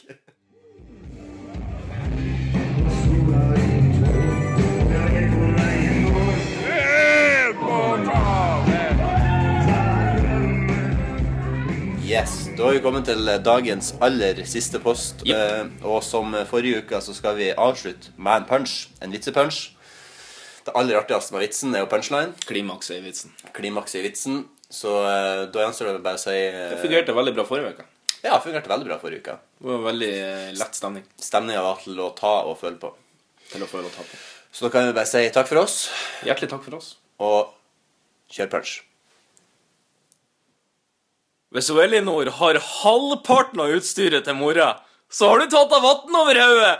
Yes, Da har vi kommet til dagens aller siste post. Eh, og som forrige uke så skal vi avslutte med en punch. En vitsepunch. Det aller artigste med vitsen er jo punchline. Klimakset i vitsen. Klimakset i vitsen. Så eh, da gjenstår det bare å si eh, Det fungerte veldig bra forrige uke. Ja, det fungerte veldig bra forrige uke. Det var veldig lett stemning Stemninga var til å ta og føle på. til å føle og ta på. Så da kan vi bare si takk for oss, Hjertelig takk for oss. og kjør punch. Hvis hun Elinor har halvparten av utstyret til mora, så har du tatt av vann over hodet!